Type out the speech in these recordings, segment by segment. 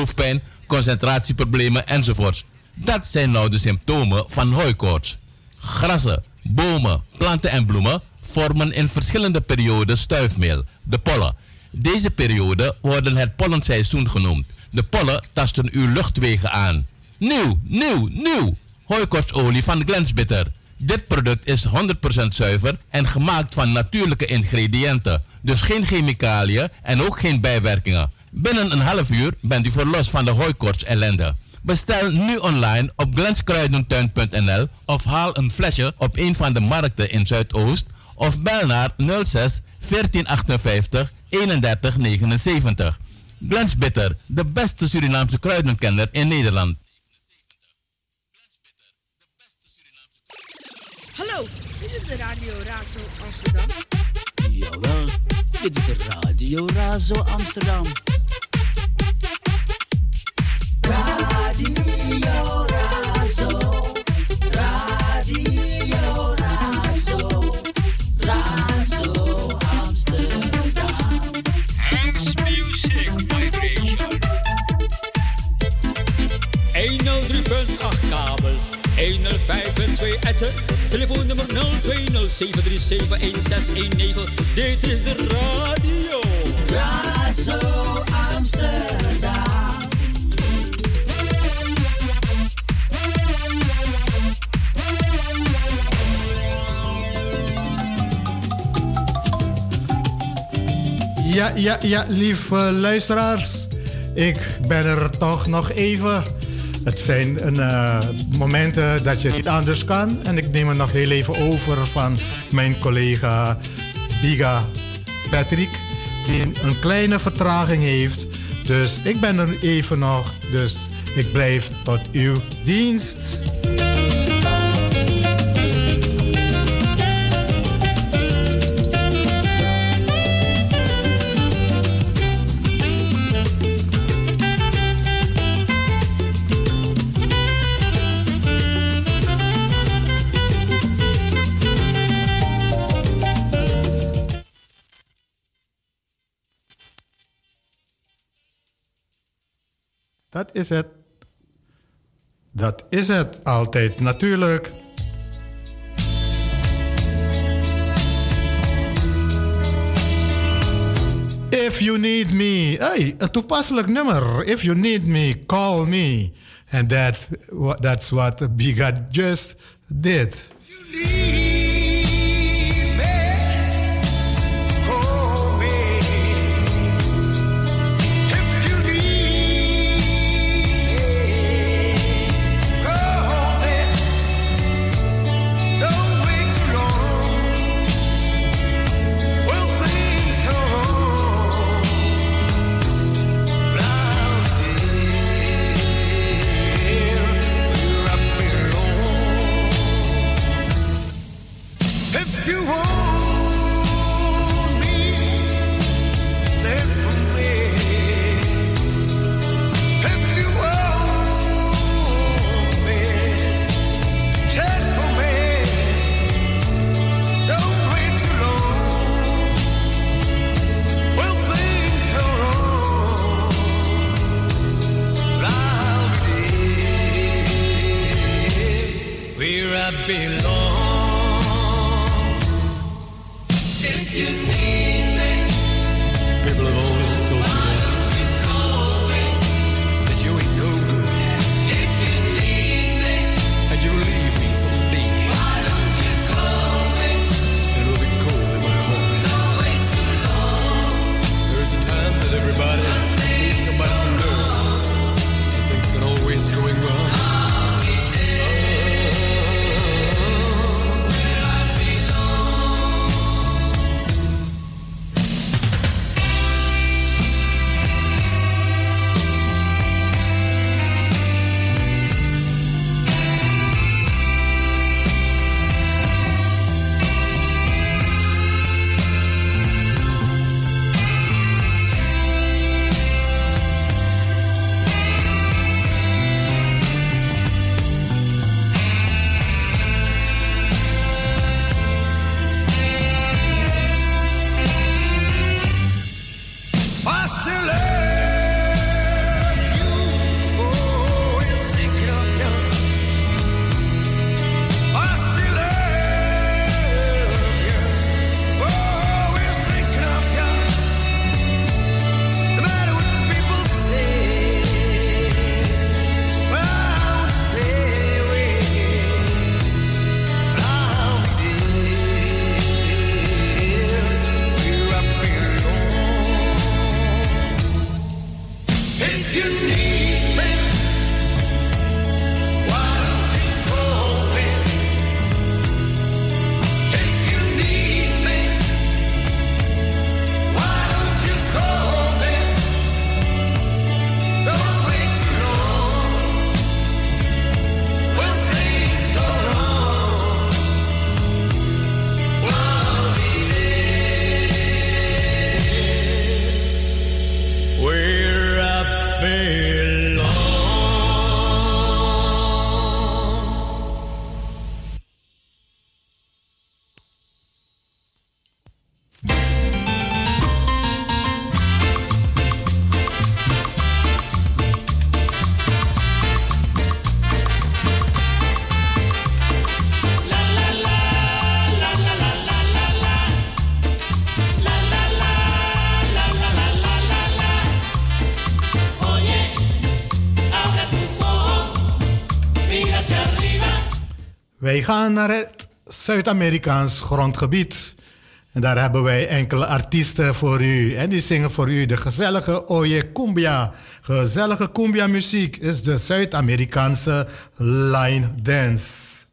hoofdpijn, concentratieproblemen enzovoorts. Dat zijn nou de symptomen van hooikoorts. Grassen, bomen, planten en bloemen vormen in verschillende perioden stuifmeel, de pollen. Deze perioden worden het pollenseizoen genoemd. De pollen tasten uw luchtwegen aan. Nieuw, nieuw, nieuw! Hooikortsolie van Glensbitter. Dit product is 100% zuiver en gemaakt van natuurlijke ingrediënten. Dus geen chemicaliën en ook geen bijwerkingen. Binnen een half uur bent u verlost van de hooikorts ellende. Bestel nu online op glenskruidentuin.nl of haal een flesje op een van de markten in Zuidoost of bel naar 06 1458 3179. Glens Bitter, de beste Surinaamse kruidenkenner in Nederland. Hallo, is het de Radio Razo Amsterdam? Jawel, dit is de Radio Razo Amsterdam. 105.2 etten. Telefoonnummer 0207371619. Dit is de radio. Razo Amsterdam. Ja, ja, ja, lieve luisteraars. Ik ben er toch nog even. Het zijn uh, momenten dat je niet anders kan. En ik neem het nog heel even over van mijn collega Biga Patrick. Die een kleine vertraging heeft. Dus ik ben er even nog. Dus ik blijf tot uw dienst. Dat is het. Dat is het altijd natuurlijk. If you need me. Hey, een toepasselijk nummer. If you need me, call me. And that, that's what Biga just did. gaan naar het Zuid-Amerikaans grondgebied. En daar hebben wij enkele artiesten voor u. En die zingen voor u de gezellige Oye Cumbia. Gezellige cumbia muziek is de Zuid-Amerikaanse line dance.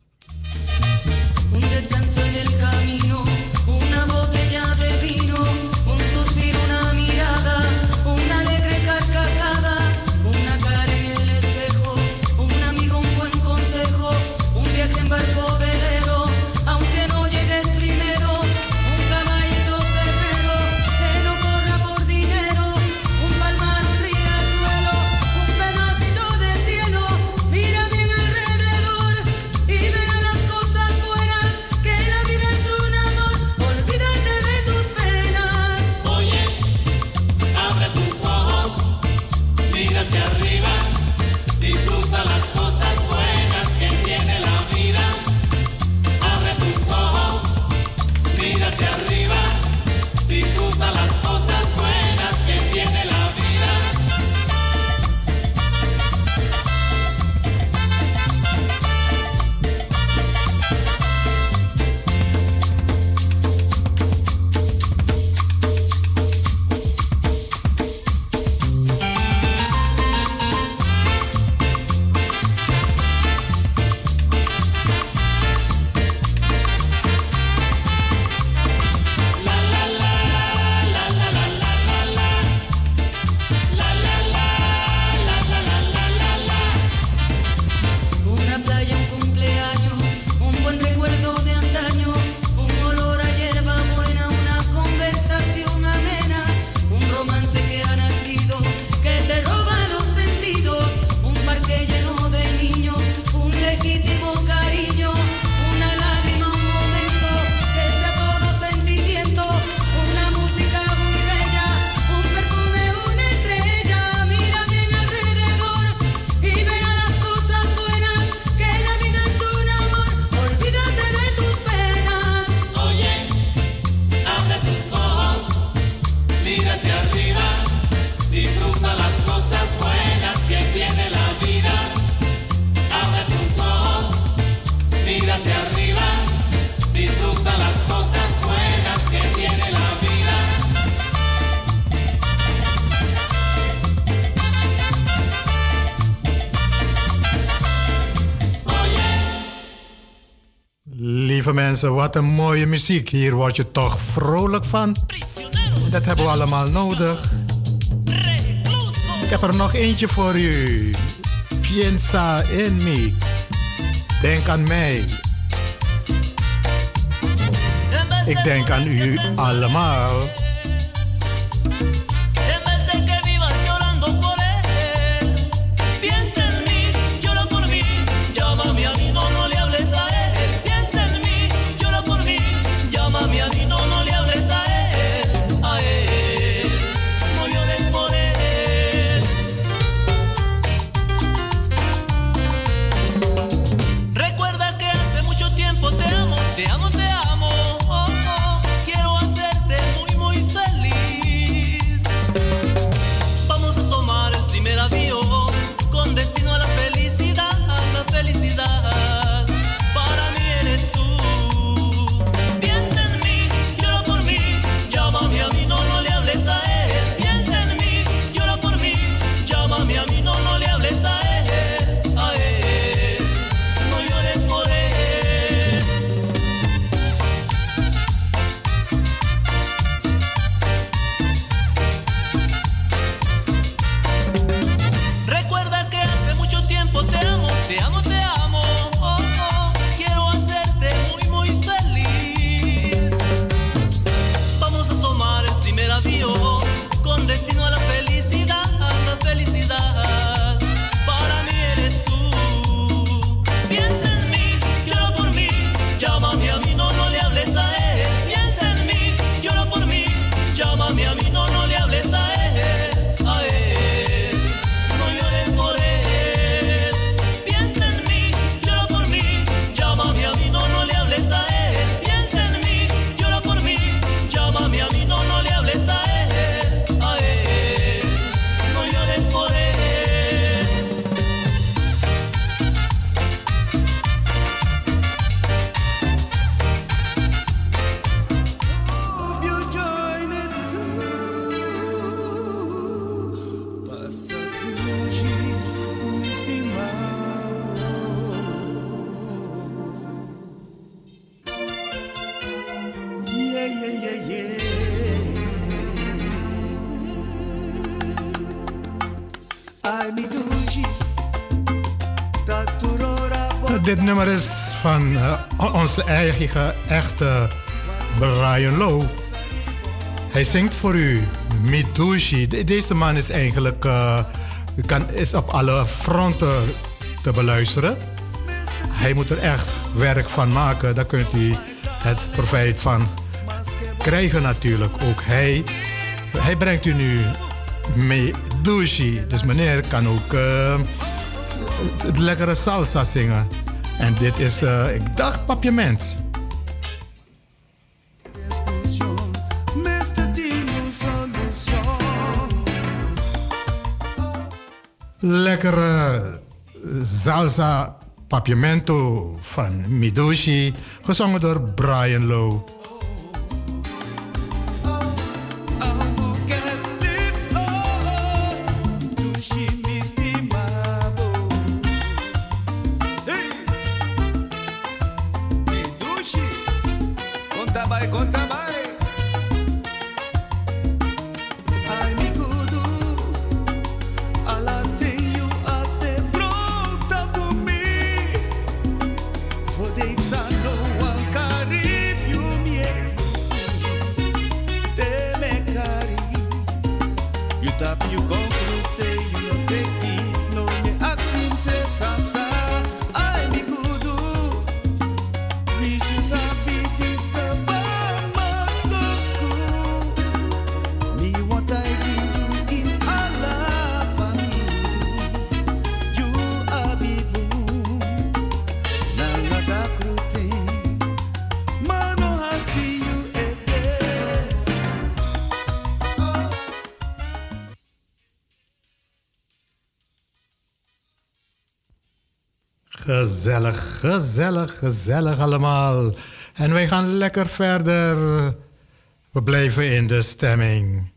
wat een mooie muziek. Hier word je toch vrolijk van. Dat hebben we allemaal nodig. Ik heb er nog eentje voor u. Piensa in me. Denk aan mij. Ik denk aan u allemaal. Echte Brian Lowe. Hij zingt voor u Mitushi. De- Deze man is eigenlijk eh, kan, is op alle fronten te beluisteren. Hij moet er echt werk van maken. Daar kunt u het profijt van krijgen natuurlijk. Ook hij, hij brengt u nu Mitushi. Dus meneer kan ook eh, het lekkere salsa zingen. En dit is, eh, ik dacht, papiament. Lekkere salsa papiamento van Midoshi, gezongen door Brian Lowe. Gezellig, gezellig, gezellig allemaal. En wij gaan lekker verder. We blijven in de stemming.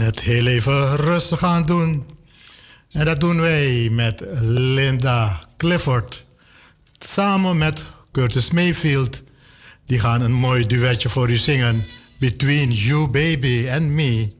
het heel even rustig aan doen. En dat doen wij met Linda Clifford. Samen met Curtis Mayfield. Die gaan een mooi duetje voor u zingen. Between You Baby and Me.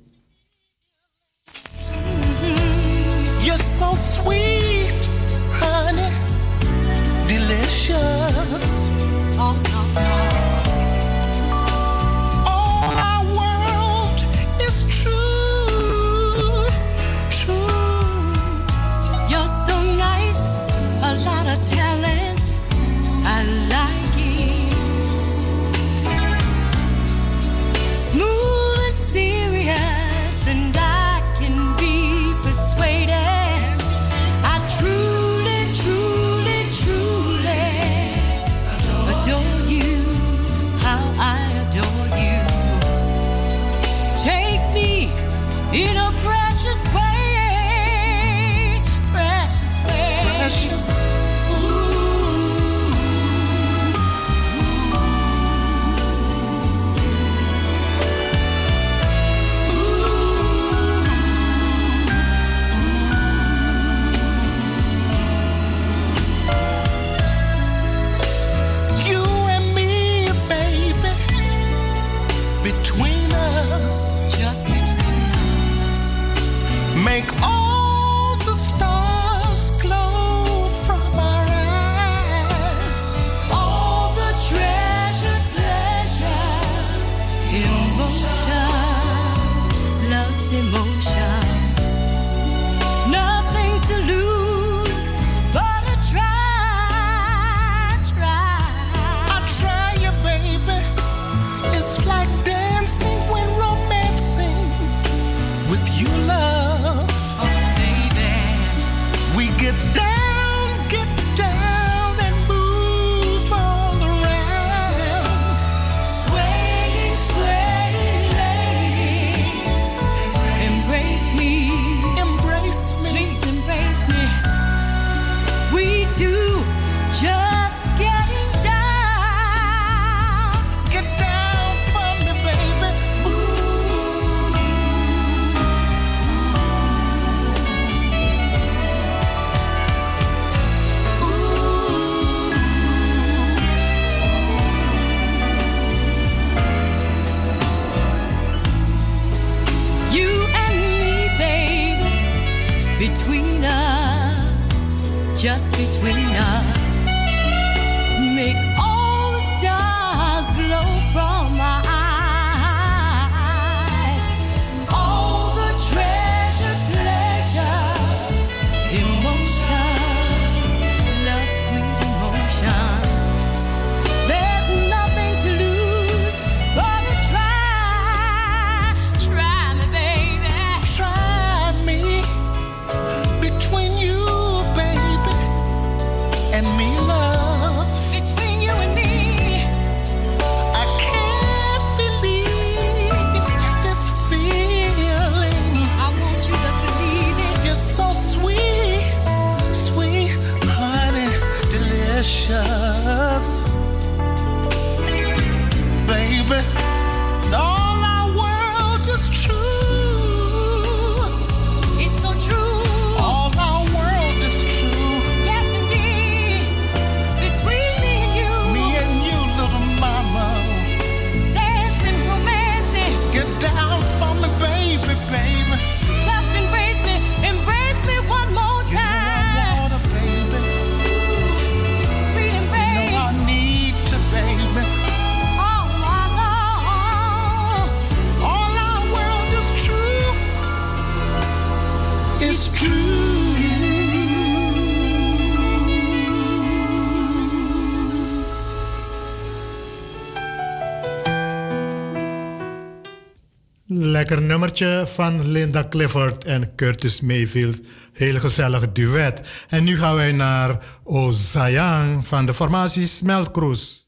lekker nummertje van Linda Clifford en Curtis Mayfield. Heel gezellig duet. En nu gaan wij naar Ozayang van de formatie Smeltcruise.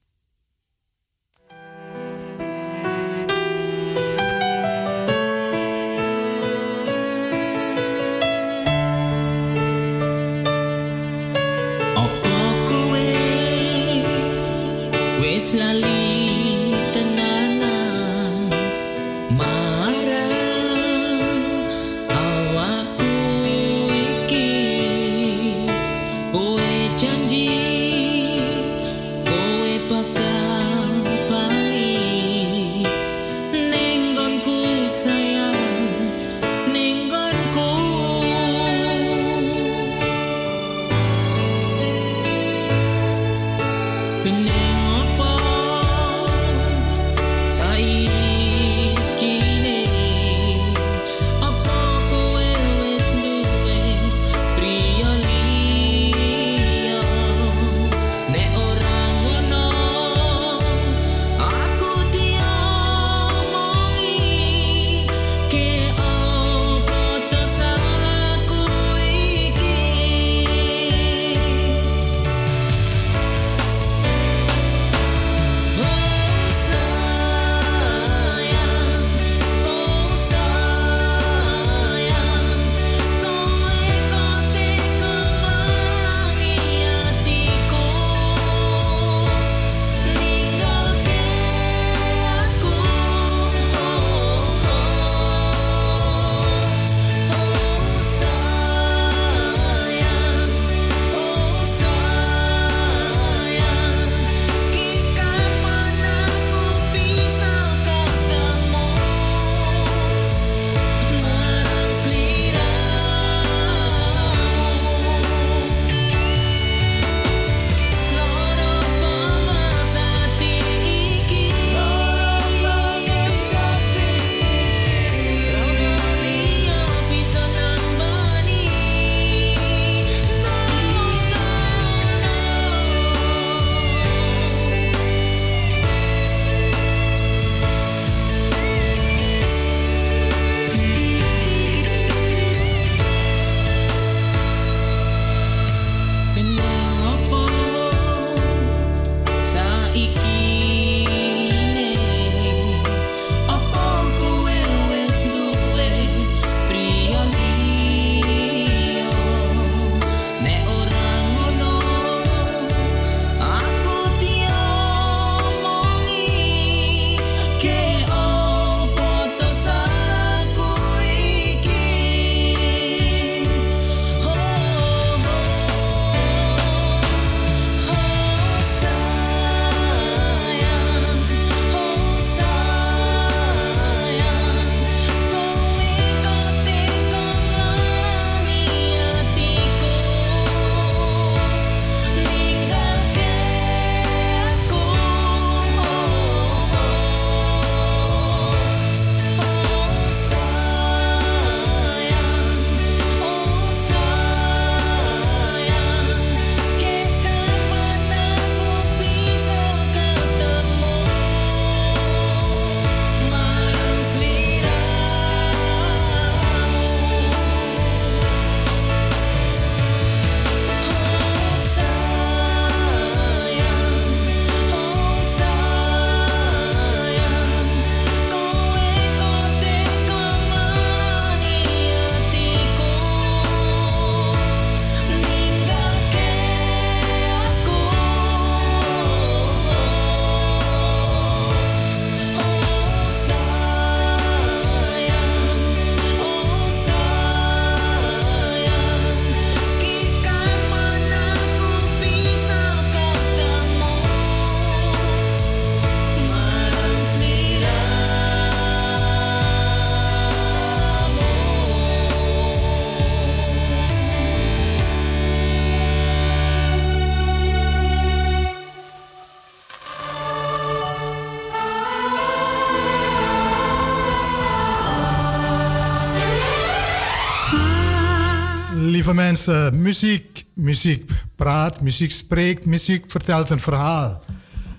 muziek, muziek praat, muziek spreekt, muziek vertelt een verhaal.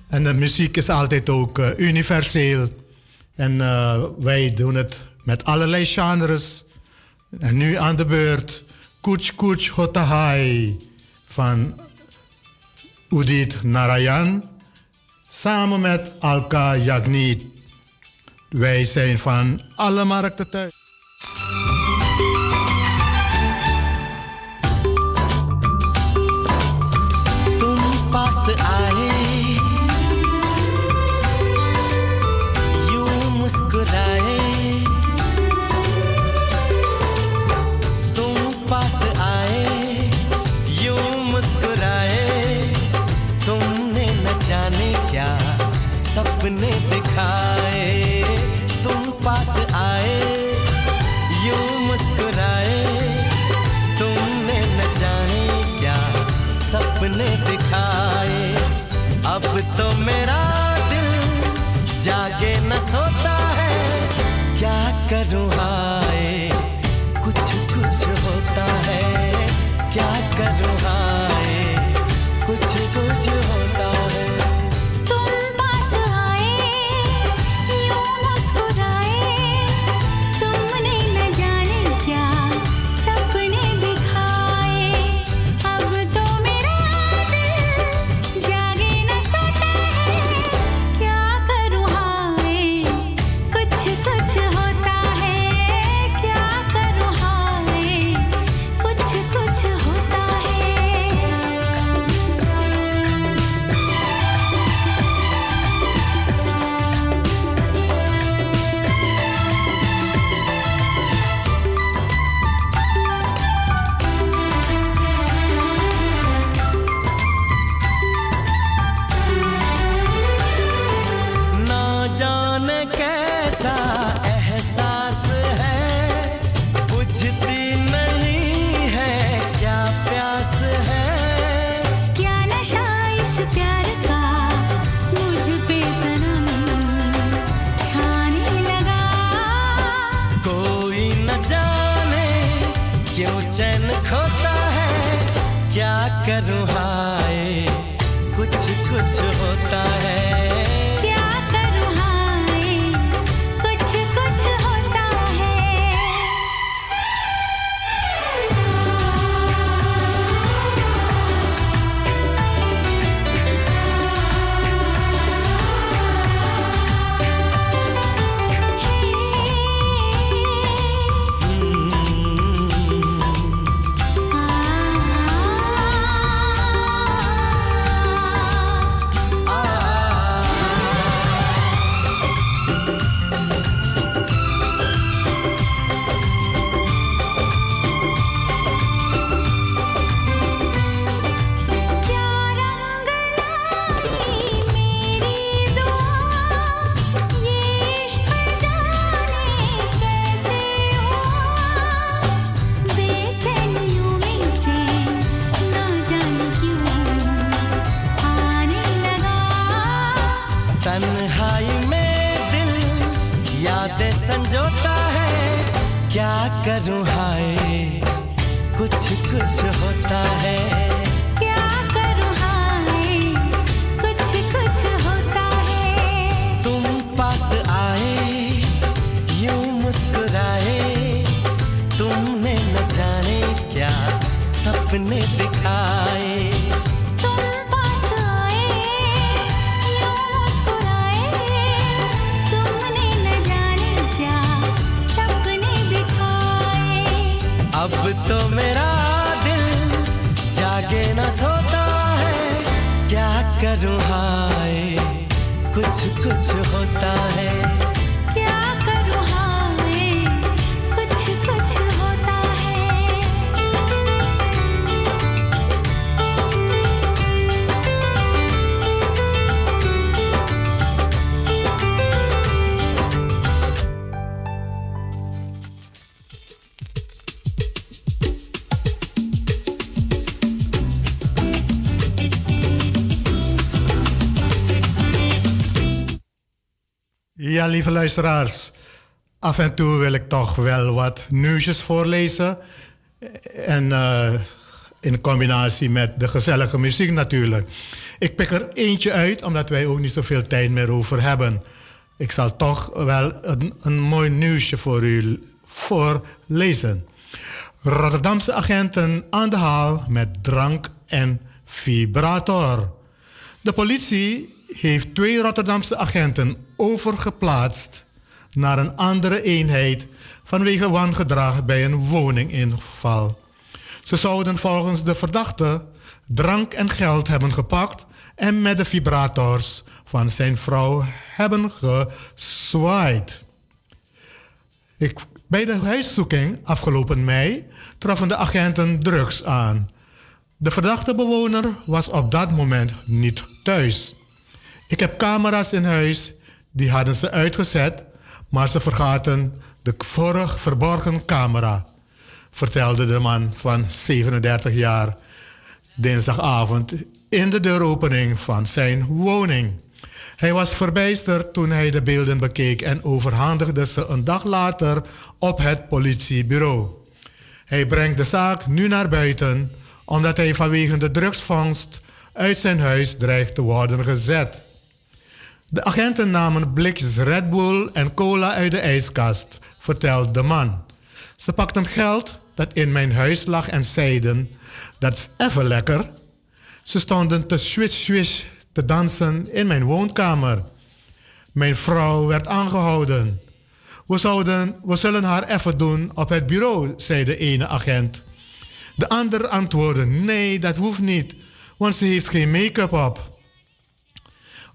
En de muziek is altijd ook eh, universeel. En eh, wij doen het met allerlei genres. En nu aan de beurt Kuch Kuch Hotahai van Udit Narayan samen met Alka Yagnit. Wij zijn van alle markten thuis. सोता है क्या करूँ? luisteraars. Af en toe wil ik toch wel wat nieuwsjes voorlezen. En eh, in combinatie met de gezellige muziek natuurlijk. Ik pik er eentje uit, omdat wij ook niet zoveel tijd meer over hebben. Ik zal toch wel een, een mooi nieuwsje voor u voorlezen. Rotterdamse agenten aan de haal met drank en vibrator. De politie heeft twee Rotterdamse agenten overgeplaatst naar een andere eenheid vanwege wangedrag bij een woninginval. Ze zouden volgens de verdachte drank en geld hebben gepakt en met de vibrators van zijn vrouw hebben gezwaaid. Ik, bij de huiszoeking afgelopen mei troffen de agenten drugs aan. De verdachte bewoner was op dat moment niet thuis. Ik heb camera's in huis, die hadden ze uitgezet, maar ze vergaten de vorig verborgen camera, vertelde de man van 37 jaar dinsdagavond in de deuropening van zijn woning. Hij was verbijsterd toen hij de beelden bekeek en overhandigde ze een dag later op het politiebureau. Hij brengt de zaak nu naar buiten omdat hij vanwege de drugsvangst uit zijn huis dreigt te worden gezet. De agenten namen blikjes Red Bull en cola uit de ijskast, vertelt de man. Ze pakten geld dat in mijn huis lag en zeiden: Dat is even lekker. Ze stonden te swish swish te dansen in mijn woonkamer. Mijn vrouw werd aangehouden. We, zouden, we zullen haar even doen op het bureau, zei de ene agent. De ander antwoordde: Nee, dat hoeft niet, want ze heeft geen make-up op.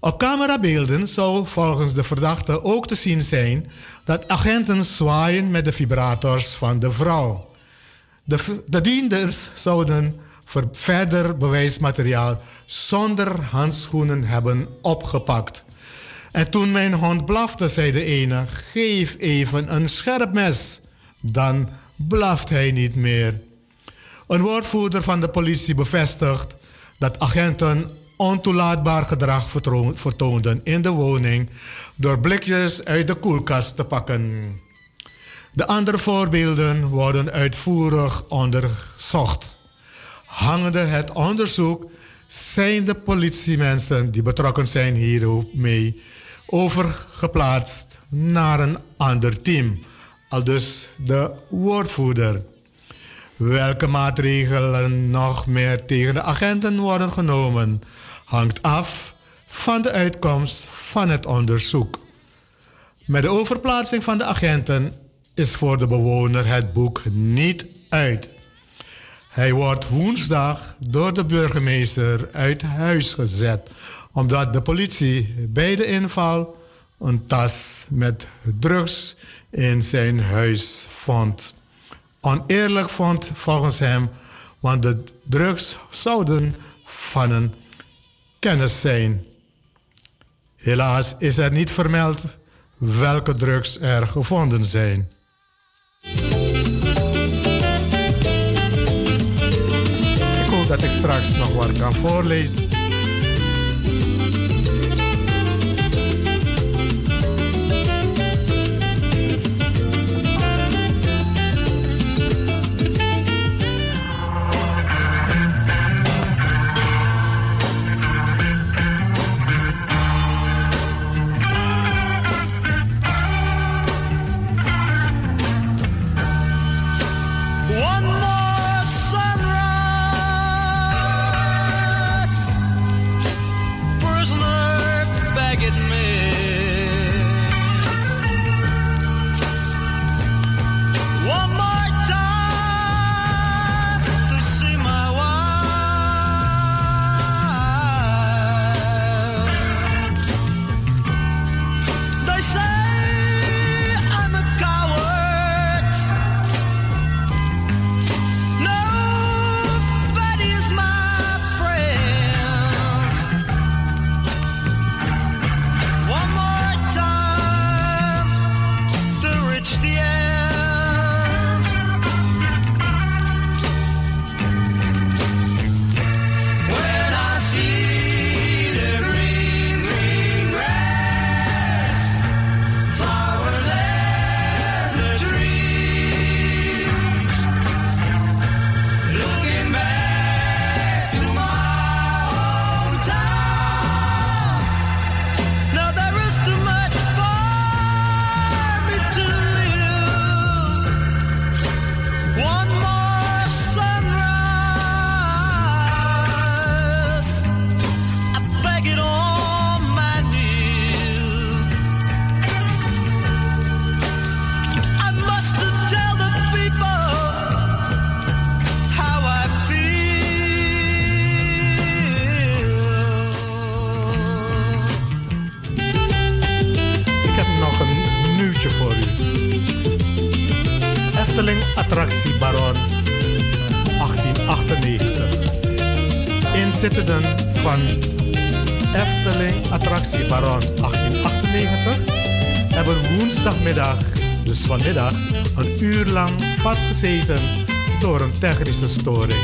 Op camerabeelden zou volgens de verdachte ook te zien zijn dat agenten zwaaien met de vibrators van de vrouw. De, de dienders zouden voor verder bewijsmateriaal zonder handschoenen hebben opgepakt. En toen mijn hond blafte, zei de ene: Geef even een scherp mes. Dan blaft hij niet meer. Een woordvoerder van de politie bevestigt dat agenten ontoelaatbaar gedrag vertoon- vertoonden in de woning door blikjes uit de koelkast te pakken. De andere voorbeelden worden uitvoerig onderzocht. Hangende het onderzoek zijn de politiemensen die betrokken zijn hiermee overgeplaatst naar een ander team. Al dus de woordvoerder. Welke maatregelen nog meer tegen de agenten worden genomen, hangt af van de uitkomst van het onderzoek. Met de overplaatsing van de agenten is voor de bewoner het boek niet uit. Hij wordt woensdag door de burgemeester uit huis gezet, omdat de politie bij de inval een tas met drugs in zijn huis vond. Oneerlijk vond volgens hem, want de drugs zouden van een kennis zijn. Helaas is er niet vermeld welke drugs er gevonden zijn. Ik hoop dat ik straks nog wat kan voorlezen. technische storing.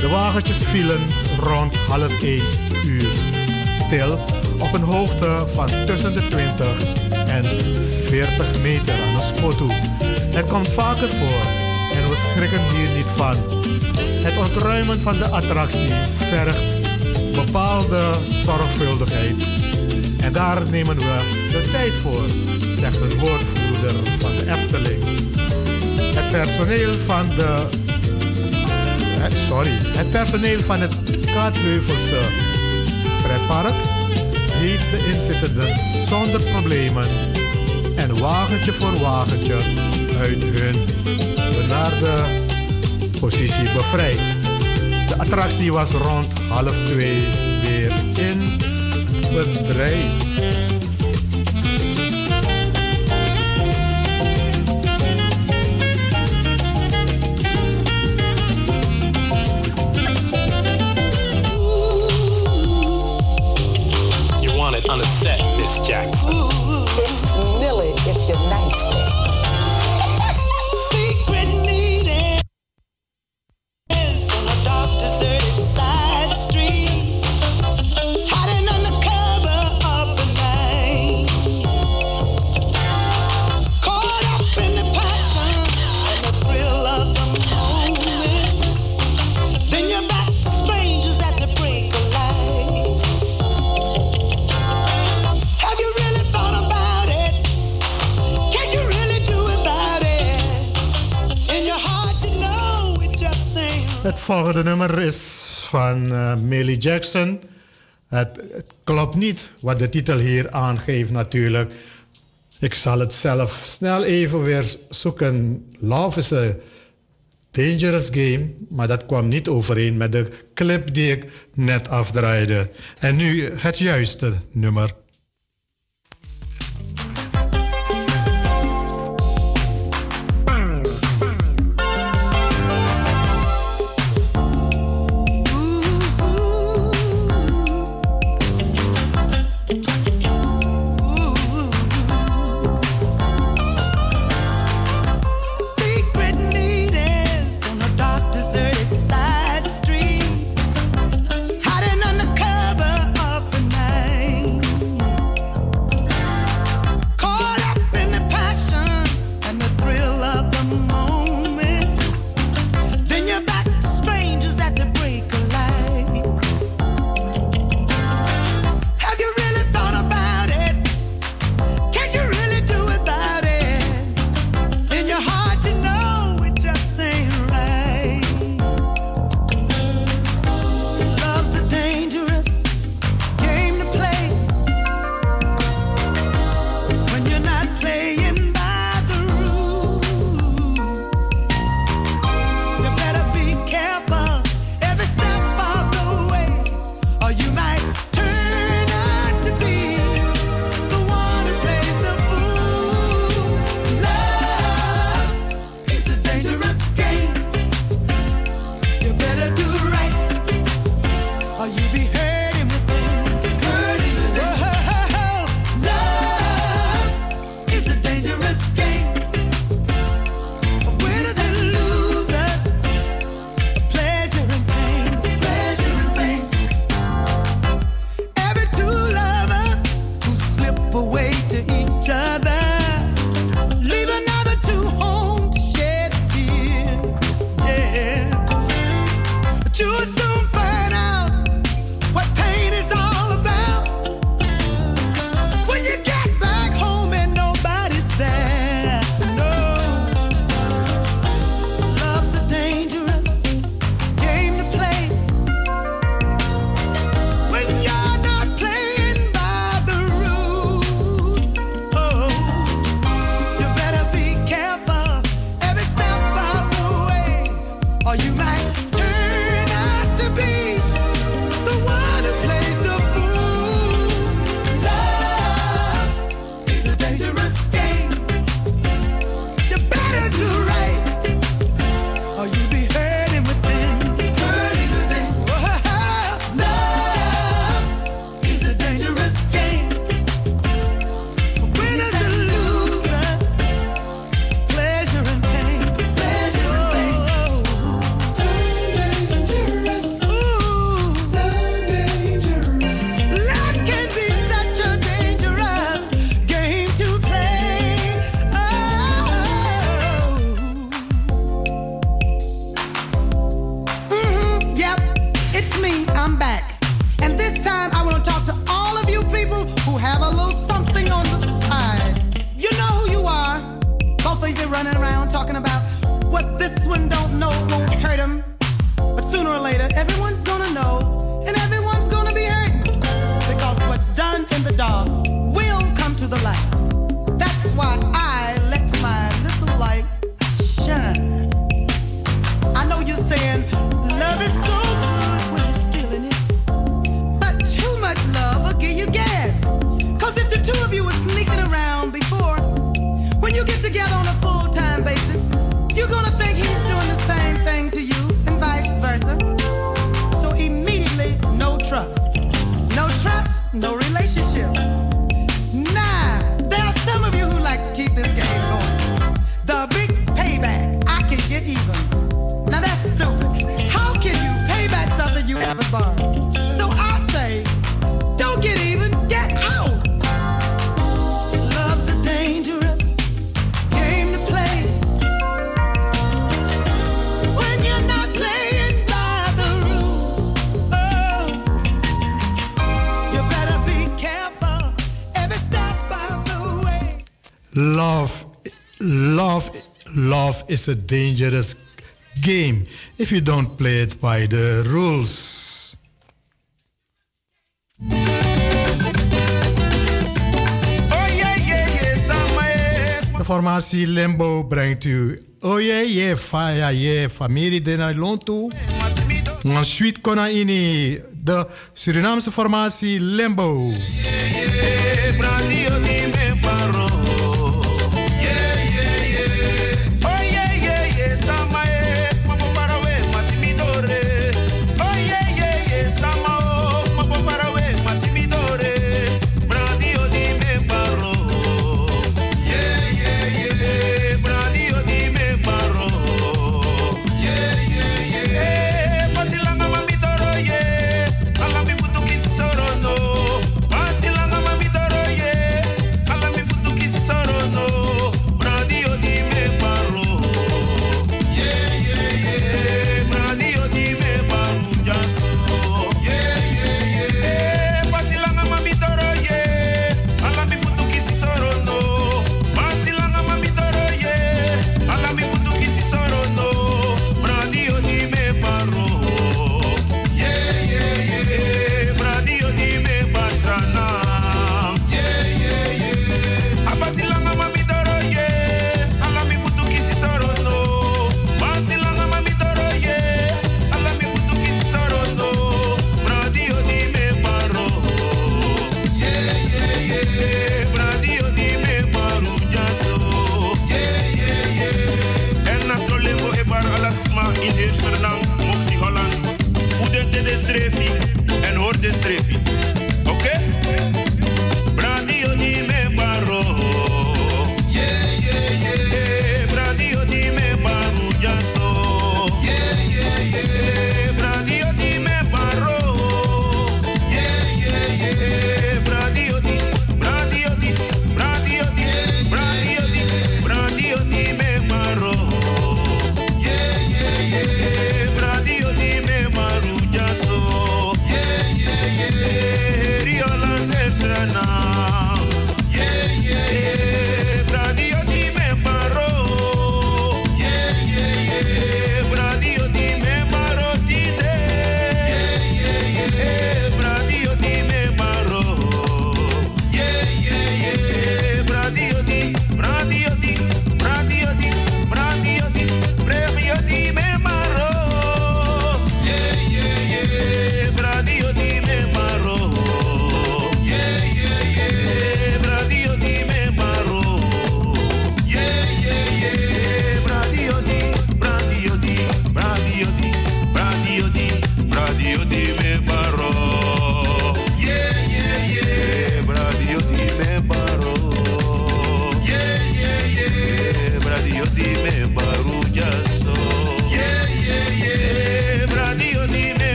De wagentjes vielen rond half 1 uur stil op een hoogte van tussen de 20 en 40 meter aan de spot. Het komt vaker voor en we schrikken hier niet van. Het ontruimen van de attractie vergt bepaalde zorgvuldigheid. En daar nemen we de tijd voor, zegt de woordvoerder van de Efteling. Het personeel van de. Eh, sorry, het personeel van het Kaatsheuvelse pretpark heeft de inzittenden zonder problemen en wagentje voor wagentje uit hun benarde positie bevrijd. De attractie was rond half twee weer in bedrijf. van eh, Millie Jackson. Het, klopt niet wat de titel hier aangeeft natuurlijk. Ik zal het zelf snel even weer zoeken. Love is a dangerous game, maar dat kwam niet overeen met de clip die ik net afdraaide. En nu het juiste nummer. is a dangerous game if you don't play it by the rules. Oh, de formatie Limbo brengt u Oye ye faya ye familie de Lontu. Ensuite Konaini, de Surinaamse formatie Limbo.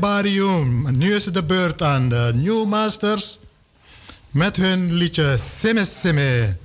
Barium, Nu is het de beurt aan de New Masters met hun liedje Seme.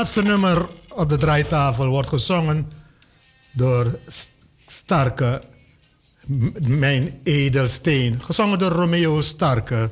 Laatste nummer op de draaitafel wordt gezongen door Starke, Mijn Edelsteen. Gezongen door Romeo Starke.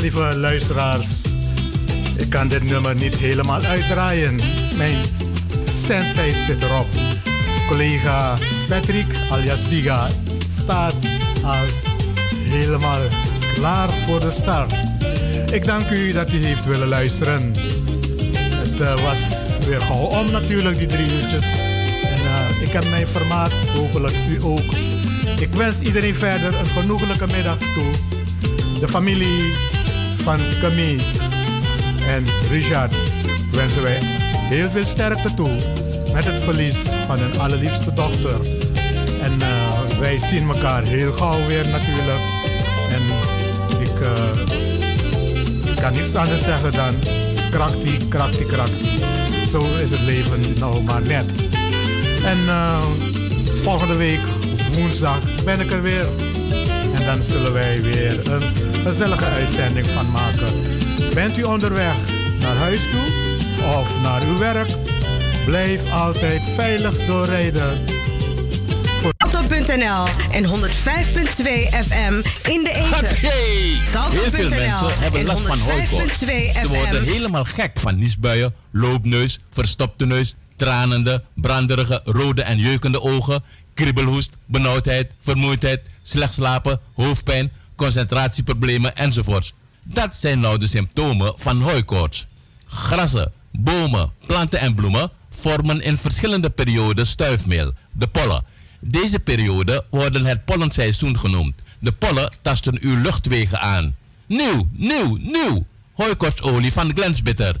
Lieve luisteraars, ik kan dit nummer niet helemaal uitdraaien. Mijn zendtijd zit erop. Collega Patrick alias Biga staat al helemaal klaar voor de start. Ik dank u dat u heeft willen luisteren. Het eh, was weer gauw om natuurlijk, die drie uurtjes. En eh, ik heb mij vermaakt, hopelijk u ook. Ik wens iedereen verder een genoeglijke middag toe. De familie van Camille en Richard wensen wij heel veel sterkte toe met het verlies van hun allerliefste dochter. En eh, wij zien elkaar heel gauw weer natuurlijk. En ik eh, kan niets anders zeggen dan krachtig, krachtig, krachtig. Zo is het leven nou maar net. En eh, volgende week, woensdag, ben ik er weer. Dan zullen wij weer een gezellige uitzending van maken. Bent u onderweg naar huis toe of naar uw werk? Blijf altijd veilig doorrijden. Salto.nl en 105.2 FM in de eten. Heel veel Salto.nl mensen hebben en last van 105.2 hooikoorts. Ze worden FM. helemaal gek van niesbuien, loopneus, verstopte neus, tranende, branderige, rode en jeukende ogen, kriebelhoest, benauwdheid, vermoeidheid, slecht slapen, hoofdpijn, concentratieproblemen enzovoorts. Dat zijn nou de symptomen van hooikoorts. Grassen, bomen, planten en bloemen vormen in verschillende perioden stuifmeel, de pollen. Deze perioden worden het pollenseizoen genoemd. De pollen tasten uw luchtwegen aan. Nieuw, nieuw, nieuw! Hooikortsolie van Glensbitter.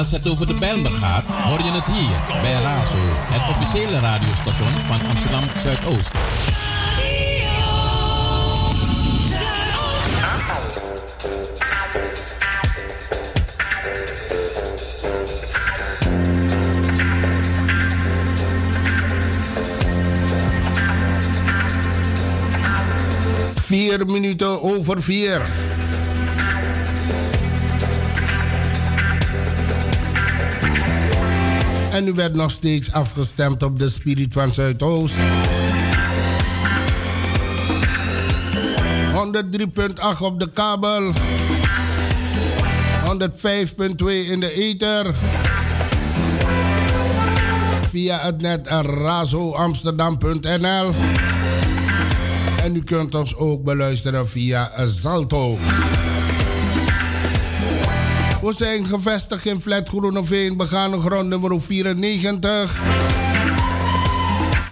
Als het over de Bijlmer gaat, hoor je het hier bij Razo, het officiële radiostation van Amsterdam Zuidoost. Vier minuten over vier. En u werd nog steeds afgestemd op de Spirit van Zuidoost. 103.8 op de kabel. 105.2 in de ether. Via het net razoamsterdam.nl. En u kunt ons ook beluisteren via Zalto. We zijn gevestigd in Flat Groeneveen, begane grond nummer 94.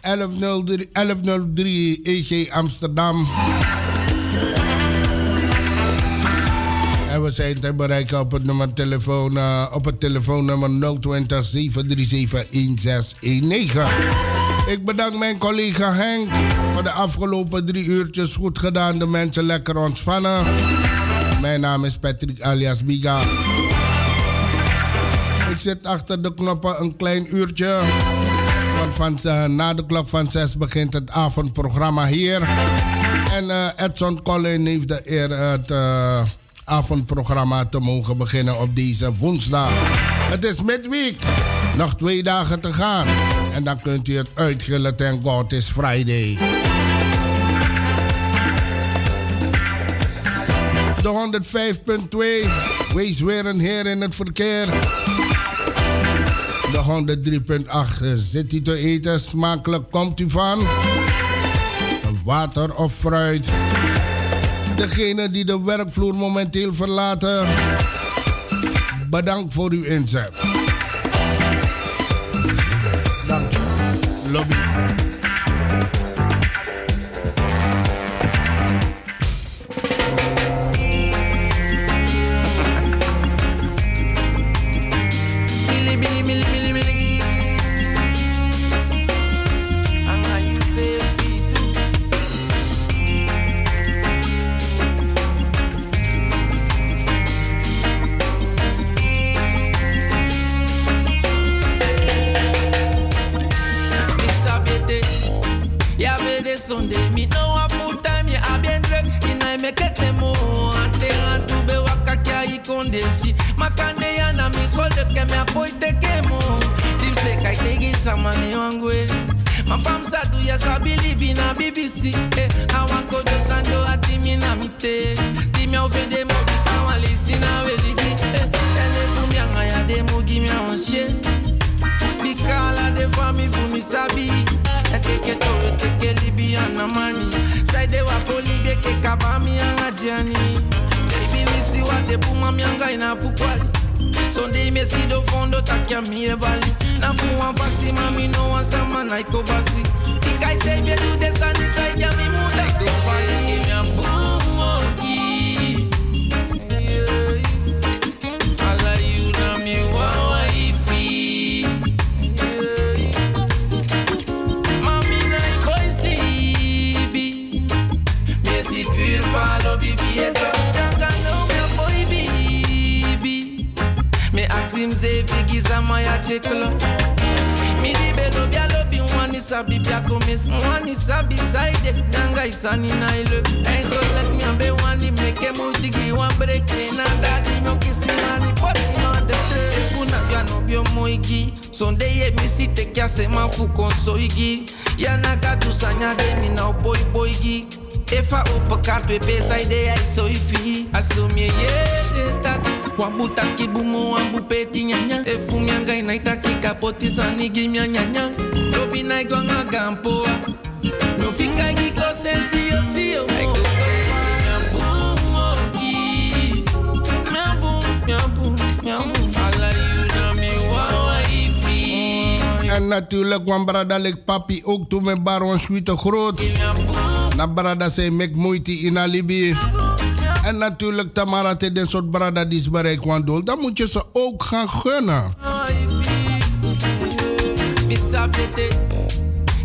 1103, 1103 EG Amsterdam. En we zijn te bereiken op het, nummer telefoon, eh, op het telefoonnummer 020 737 1619. Ik bedank mijn collega Henk voor de afgelopen drie uurtjes goed gedaan. De mensen lekker ontspannen. Mijn naam is Patrick alias Biga. Ik zit achter de knoppen een klein uurtje. Want van, eh, na de klok van 6 begint het avondprogramma hier. En eh, Edson Collin heeft de eer het eh, avondprogramma te mogen beginnen op deze woensdag. Het is midweek. Nog twee dagen te gaan. En dan kunt u het uitgillen ten God is Friday. De 105.2. Wees weer een heer in het verkeer. De 103.8 zit u te eten. Smakelijk komt u van. Water of fruit. Degene die de werkvloer momenteel verlaten. Bedankt voor uw inzet. Dank. Lobby. Du ya sabili bina BBC, eh, awan ko do sando ati mi na mi te, di mi ofende mo bi kawali sina weli bi, eh, gi mi a Bikala de fami fu mi sabi. E teke toro teke Libyan money Side anga jani Baby we see what the puma mi anga ina fu kwali Sunday me do fondo takia mi Na fu wan fasi mami no wan sama na iko Ikai say if you do side ya mi muda Go fali give me a Ala you na mi wawa ifi Mami na i boy sibi Mesi pur falo bi fieta Changa no me boy bibi Me Mi sabi bia gomes Wani sabi side Nanga isani na ile. Hey golek mi ambe wani meke mutigi wan break. Na dadi myo kisi mani poti mande Efuna bia no bio moigi Sonde ye mi si te kya se ma fu konsoigi Ya naga tu sanya de mi na boy boygi Efa open kaart we pesa ide ai so ifi Asumi ye de tak Wambu taki bumo wambu peti nyanya Efu mianga inaita kika poti sani gimi nyanya Lobi na igwanga No giko sensi yo si yo En natuurlijk, want brada lik papi ook toen mijn baron schuite groot. Na brada zei mek moeite in alibi. En natuurlijk Tamara te den soort brada die is bereik wandel. Dan moet je ze ook gaan gunnen. Sabete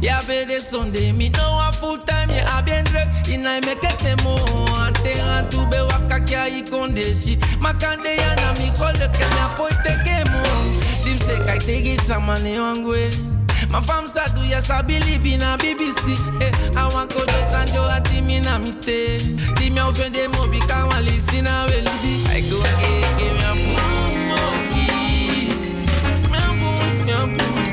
Ya ve de Sunday Mi know a full time a bien drep Ina me kete mo Ante antu be waka kya i kondeshi Makande ya na mi khole ke me apoy ke mo. Dim se kai te samane wangwe Ma fam sa du ya sabili bina BBC Eh, awan ko do sanjo ati mi na mi te Di mi ofende mo bi I go ge ge mi a Mi a boom, mi a boom, mi a boom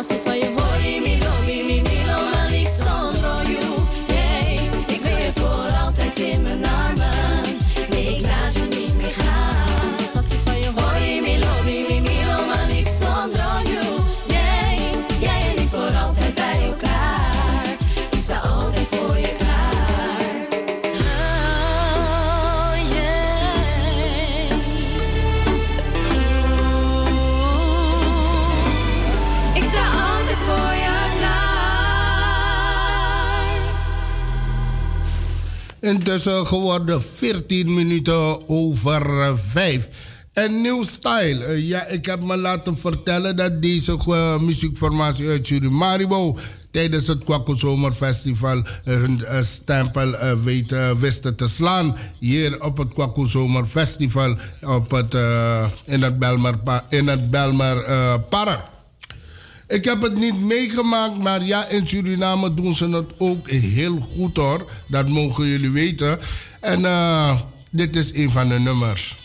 Só se foi o. intussen geworden 14 minuten over 5. En nieuw style. Eh, ja, ik heb me laten vertellen dat deze eh, muziekformatie uit Surimaribo tijdens het Kwakko Zomerfestival eh, hun stempel weet wisten te slaan. Hier op het Kwakko Zomerfestival op het, in het Belmer, in het Belmer Park. Ik heb het niet meegemaakt, maar ja, in Suriname doen ze het ook heel goed hoor. Dat mogen jullie weten. En eh, dit is een van de nummers.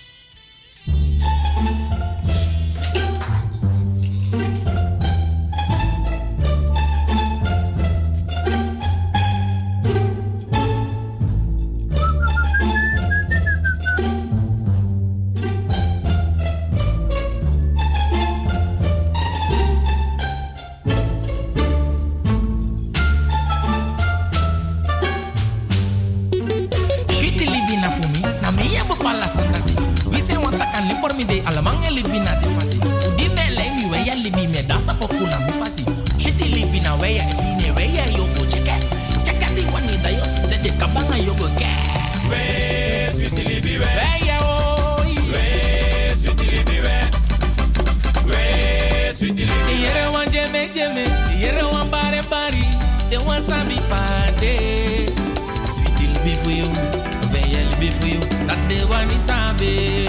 me sabe.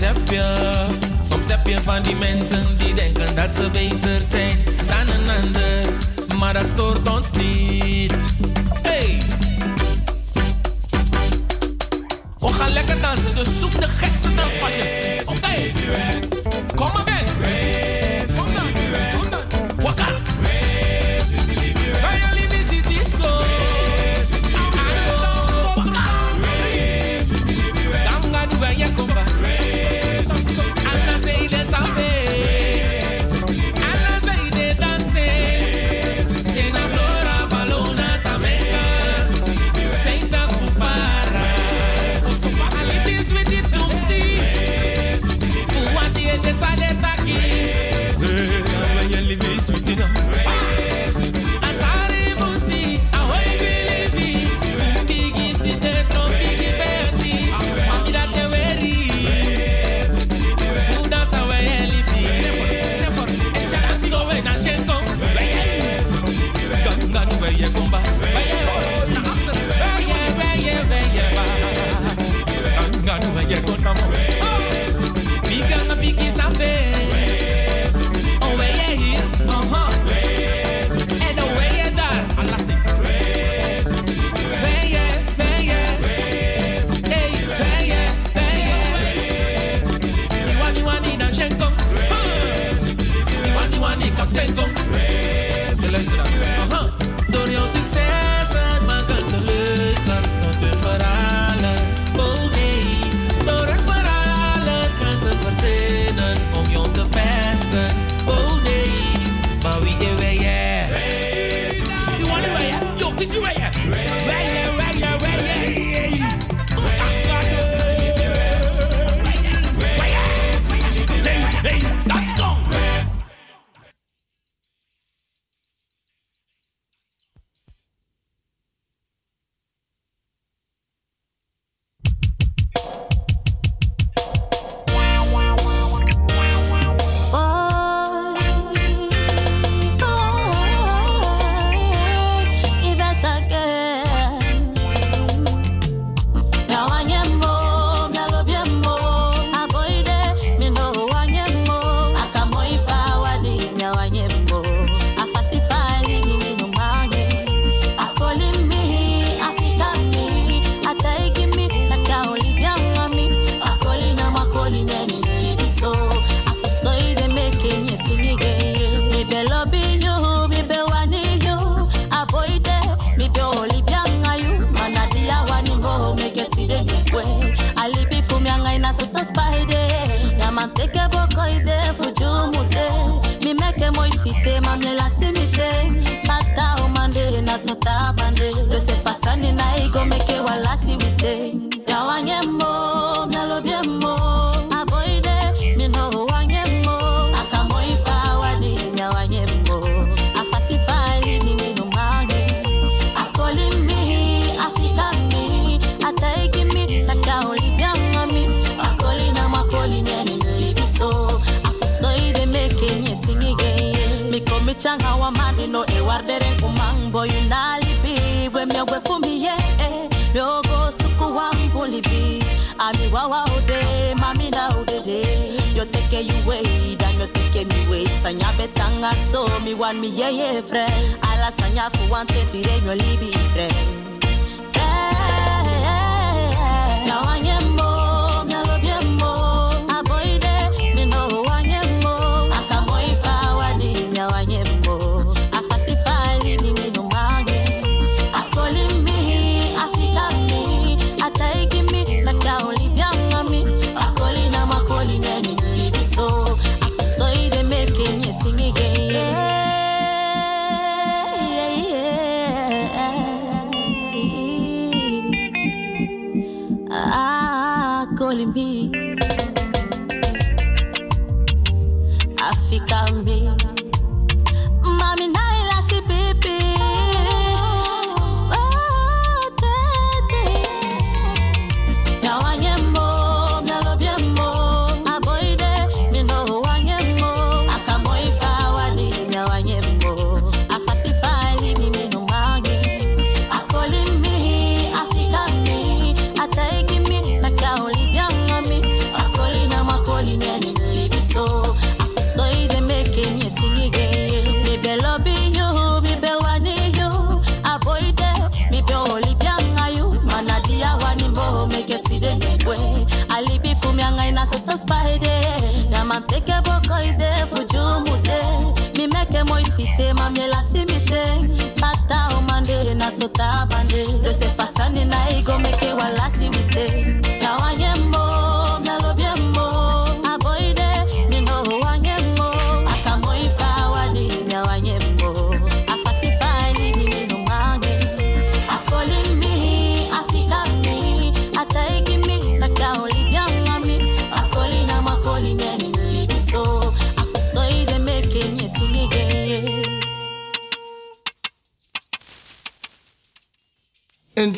je. Soms heb je van die mensen die denken dat ze beter zijn dan een ander, maar dat stoort ons niet. Hey! We gaan lekker dansen, dus zoek de gekste danspasjes. Oké, okay. kom maar bij.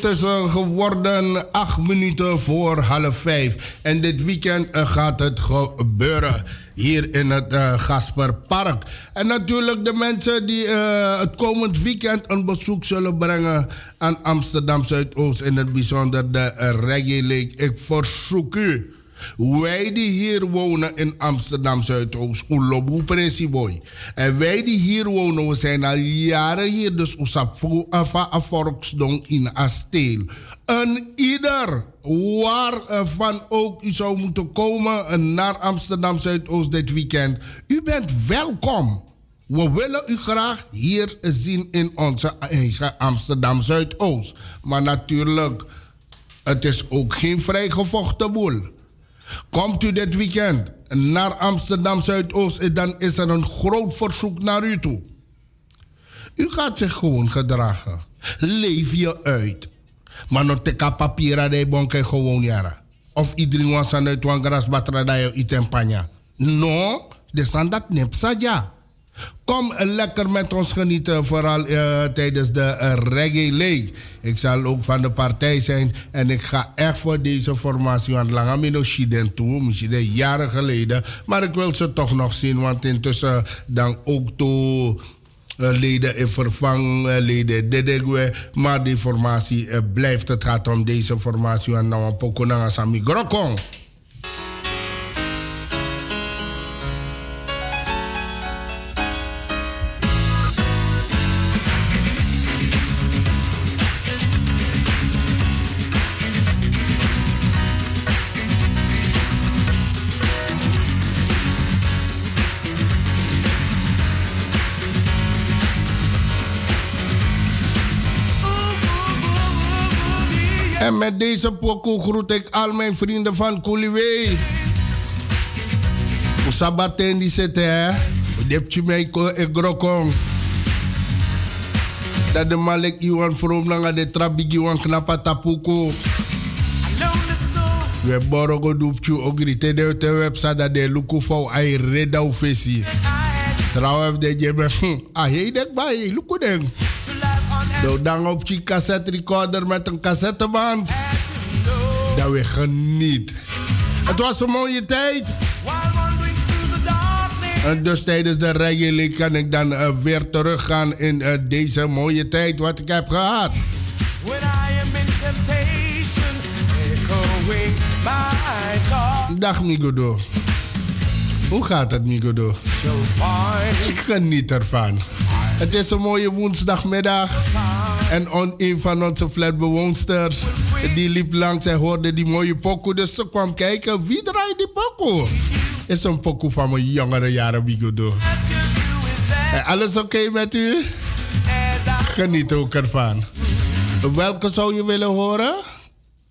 Intussen geworden acht minuten voor half vijf. En dit weekend eh, gaat het gebeuren. Hier in het eh, Gasperpark. En natuurlijk de mensen die eh, het komend weekend een bezoek zullen brengen aan Amsterdam Zuidoost. In het bijzonder de Reggae Lake. Ik verzoek u. Wij die hier wonen in Amsterdam Zuidoost, Ulobu Presiboy. En wij die hier wonen, we zijn al jaren hier, dus Usapu Afa Aforksdong in Asteel. En ieder waarvan ook u zou moeten komen eh, naar Amsterdam Zuidoost dit weekend, u bent welkom. We willen u graag hier zien in onze eigen Amsterdam Zuidoost. Maar natuurlijk, het is ook geen vrijgevochten boel. Komt u dit weekend naar Amsterdam Zuidoost, dan is er een groot verzoek naar u toe. U gaat zich gewoon gedragen. Leef je uit. Maar nog teka papiera de bonke gewoon. Of iedereen was aan uit wan gras batra da je iten panya. No, de sandat nepsa ja. Kom lekker met ons genieten, vooral eh, tijdens de Reggae League. Ik zal ook van de partij zijn en ik ga echt voor deze formatie, want Langamino Shiden toe, misschien jaren geleden. Maar ik wil ze toch nog zien, want intussen dan ook toe eh, leden in vervang, eh, leden Dedegwe. Maar die formatie blijft. Het gaat om deze formatie. En nou een pokonanga sami grokong. En met deze pokoe groet ik al mijn vrienden van Kuliwe. Sabaten die zitten, hè. Depje mij ik grokong. Dat de malik iwan from nanga de trabigi wan knapa tapuko. We borogo doepju ogri te de te website dat de luku fau ai reda ufesi. Trouwens de jebe, ah hey dek bij, luku deng. Doe dan op je cassette recorder met een cassetteband. Dat we geniet. Het was een mooie tijd. En dus tijdens de League kan ik dan eh, weer teruggaan in eh, deze mooie tijd wat ik heb gehad. When I am in temptation, echoing my talk. Dag Migodo. Hoe gaat het Migodo? Ik geniet ervan. Het is een mooie woensdagmiddag. En on, een van onze flatbewoonsters die liep langs en hoorde die mooie pokoe. Dus ze kwam kijken, wie draait die pokoe? Is een pokoe van mijn jongere jaren, Bigodo. Alles oké met u? Geniet ook ervan. Welke zou je willen horen?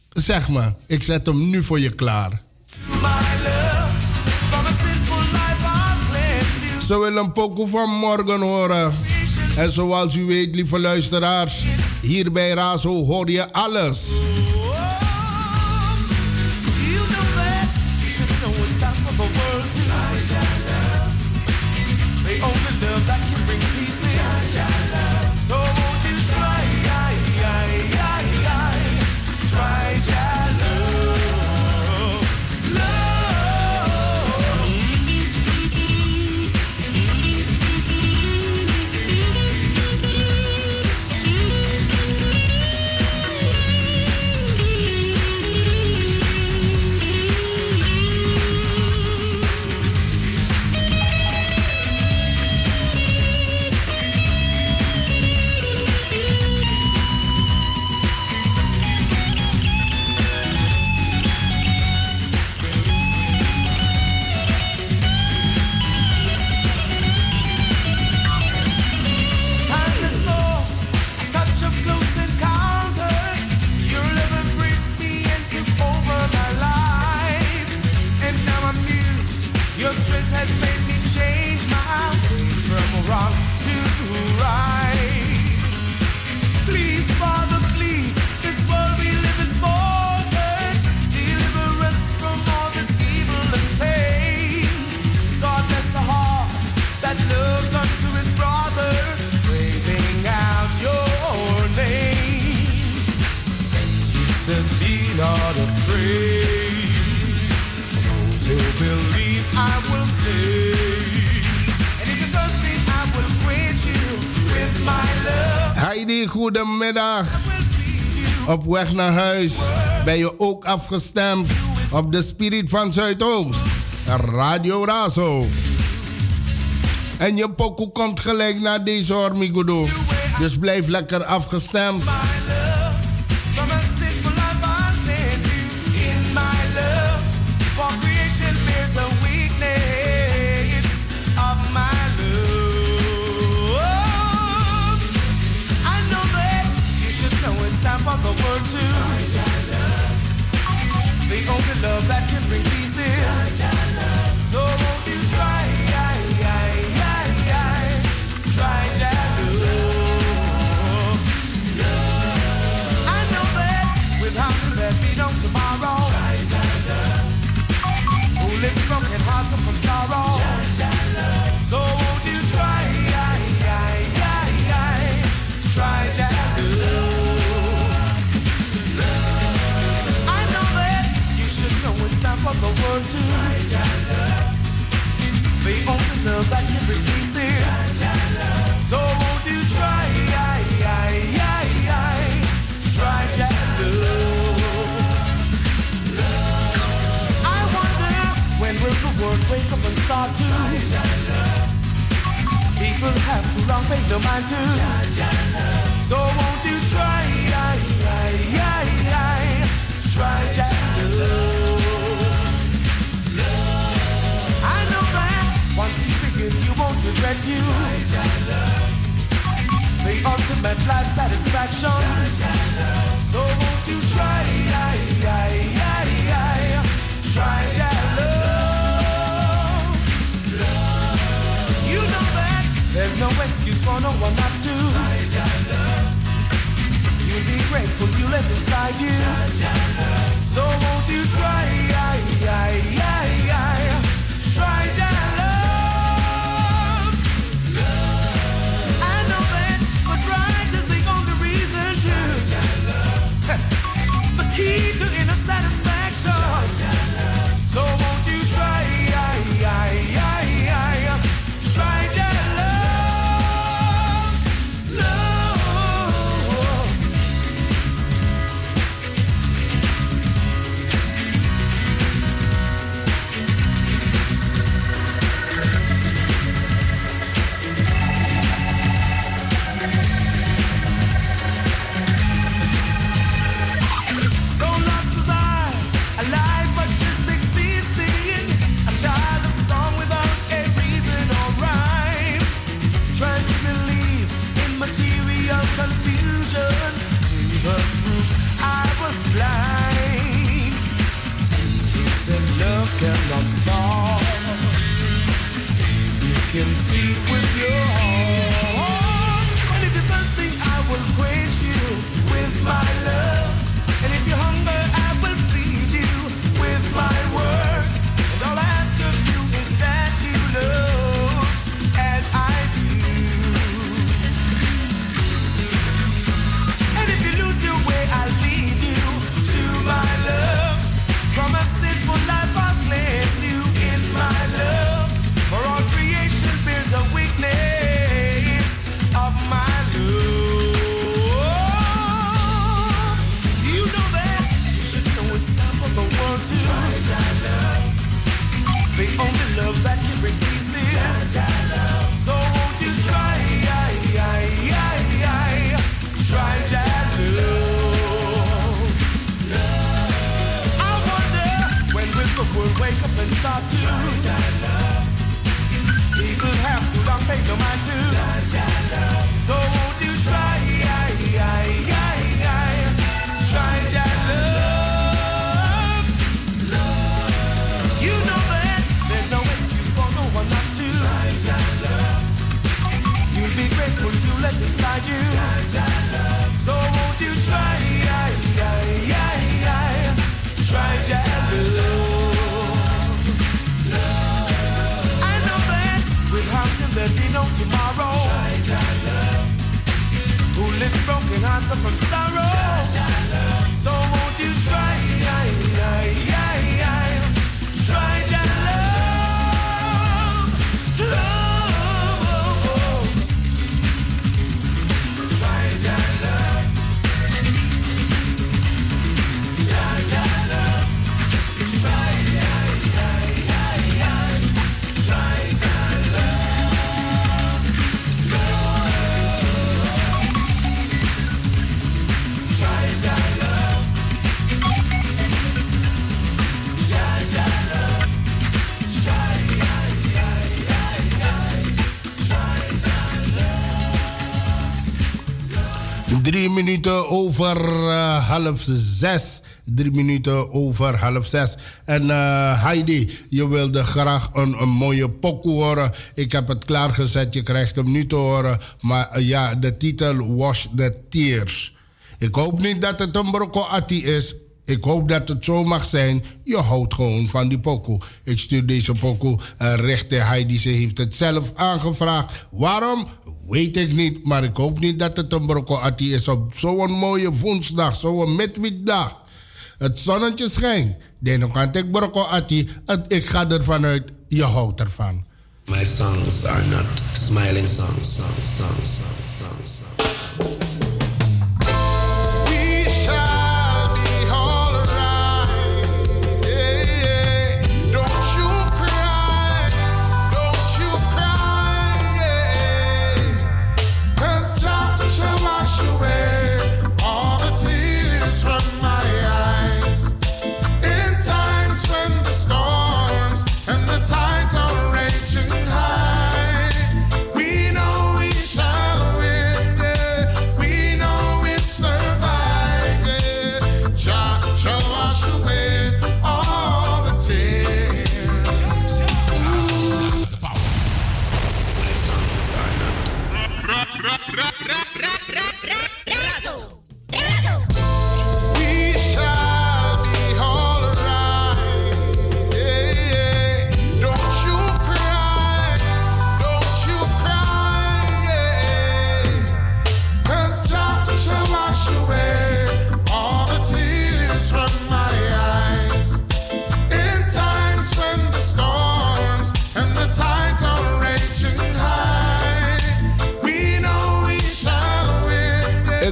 Zeg maar, ik zet hem nu voor je klaar. Ze willen een pokoe van morgen horen. En zoals u weet, lieve luisteraars, hier bij Razo hoor je alles. Pray. Those who believe, I will save. And if you're thirsty, I will quench you with my love. Heidi, goedemiddag. Op weg naar huis ben je ook afgestemd op de Spirit van Zuidoost. Radio Razo. En je pokoe komt gelijk naar deze hormigudo. Dus blijf lekker afgestemd. From sorrow? So won't you try, try? I know that you should know it's time for the world to. The only love that can bring peace is. So wake up and start to? People have too long paid no mind to. So won't you try, try that love? I know that once you begin, you won't regret you. The ultimate life satisfaction. So won't you try, try that love? You know that there's no excuse for no one not to. You'll be grateful you let inside you. So won't you try, try can see with your start to People have too long paid no mind to So won't you try, try that love? You know that there's no excuse for no one not to. You'll be grateful you let inside you. So won't you try, try that love? No tomorrow. Who lives broken hearts and from sorrow? So won't you try? Drie minuten over eh, half zes. Drie minuten over half zes. En eh, Heidi, je wilde graag een, een mooie pokoe horen. Ik heb het klaargezet, je krijgt hem nu te horen. Maar eh, ja, de titel Wash the Tears. Ik hoop niet dat het een atti is. Ik hoop dat het zo mag zijn. Je houdt gewoon van die pokoe. Ik stuur deze pokoe uh, richting Heidi. Ze heeft het zelf aangevraagd. Waarom? Weet ik niet. Maar ik hoop niet dat het een brocco atti is op zo'n mooie woensdag. Zo'n midweekdag. Het zonnetje schijnt. Dan kan ik brocco atti. Het- Ik ga ervan uit. Je houdt ervan. My songs are not smiling songs, songs, songs, songs,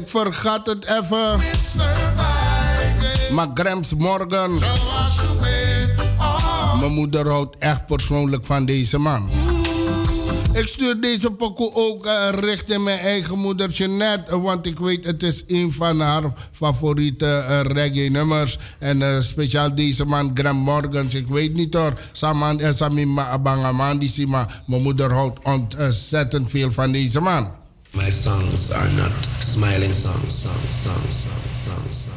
Vergat het even. Maar Grams Morgan. Mijn moeder houdt echt persoonlijk van deze man. Ik stuur deze pokoe ook eh, richting mijn eigen moeder Jeanette. Want ik weet het is een van haar favoriete eh, reggae nummers. En eh, speciaal deze man Graham Morgans. Ik weet niet hoor. Saman en Samima Abangaman. Mijn moeder houdt ontzettend veel van deze man. My songs are not smiling songs, songs, songs, songs, songs.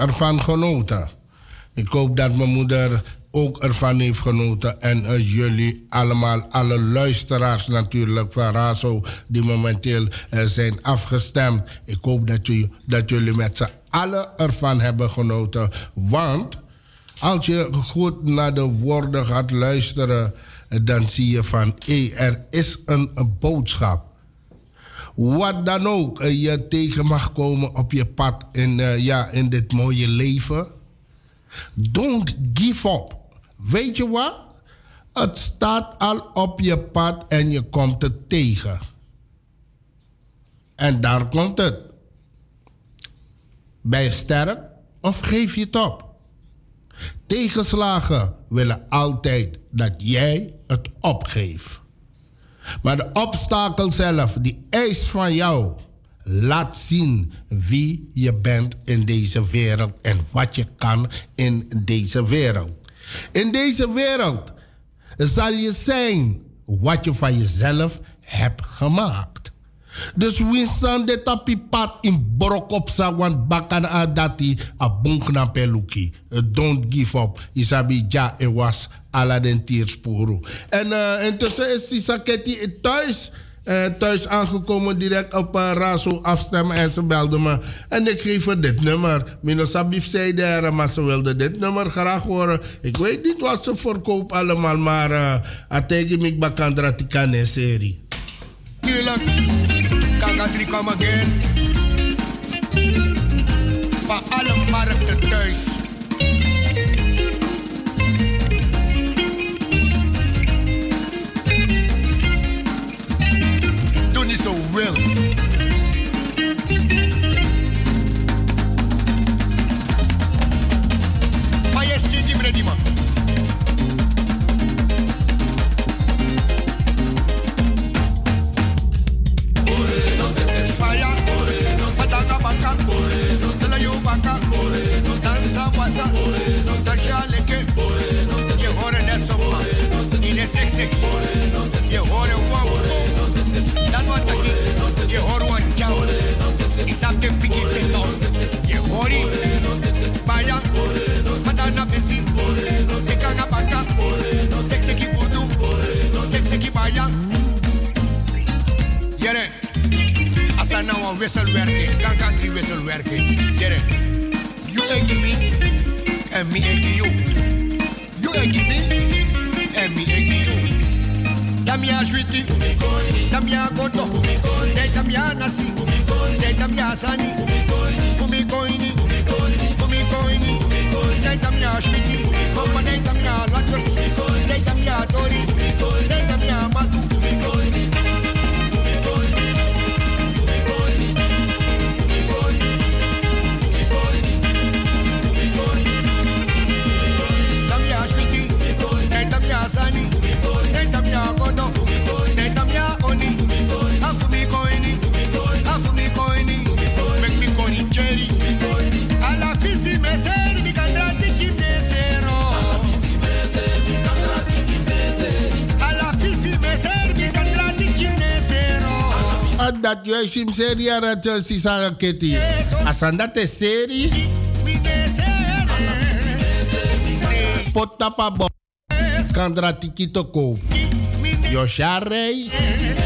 Ervan genoten? Ik hoop dat mijn moeder ook ervan heeft genoten. En eh, jullie allemaal, alle luisteraars natuurlijk van Razo, die momenteel eh, zijn afgestemd. Ik hoop dat jullie, dat jullie met z'n allen ervan hebben genoten. Want als je goed naar de woorden gaat luisteren, eh, dan zie je van hé, er is een boodschap. Wat dan ook eh, je tegen mag komen op je pad in, eh, ja, in dit mooie leven. Don't give up. Weet je wat? Het staat al op je pad en je komt het tegen. En daar komt het. Ben je sterk of geef je het op? Tegenslagen willen altijd dat jij het opgeeft. Maar de obstakel zelf, die eist van jou, laat zien wie je bent in deze wereld en wat je kan in deze wereld. In deze wereld zal je zijn wat je van jezelf hebt gemaakt. Dus wie san de tapi pat in brok op sa wan bakan a dati a bonk na peluki. Uh, Don't give up. Isabi ja e was ala den tiersporo. En uh, intussen is Sisaketi thuis. eh, thuis aangekomen direct op uh, Razo afstemmen en ze belde me. En ik geef haar dit nummer. Mino Sabif zei daar, maar ze wilde dit nummer graag horen. Ik weet niet wat ze verkoopt allemaal, maar uh, mik bakandra tikane serie. Tuurlijk, Kakatri come again. Aan het Sisa Kitty. Als aan dat is serie. Potapa bo. Kandra tiki toko. Yosharei. Eso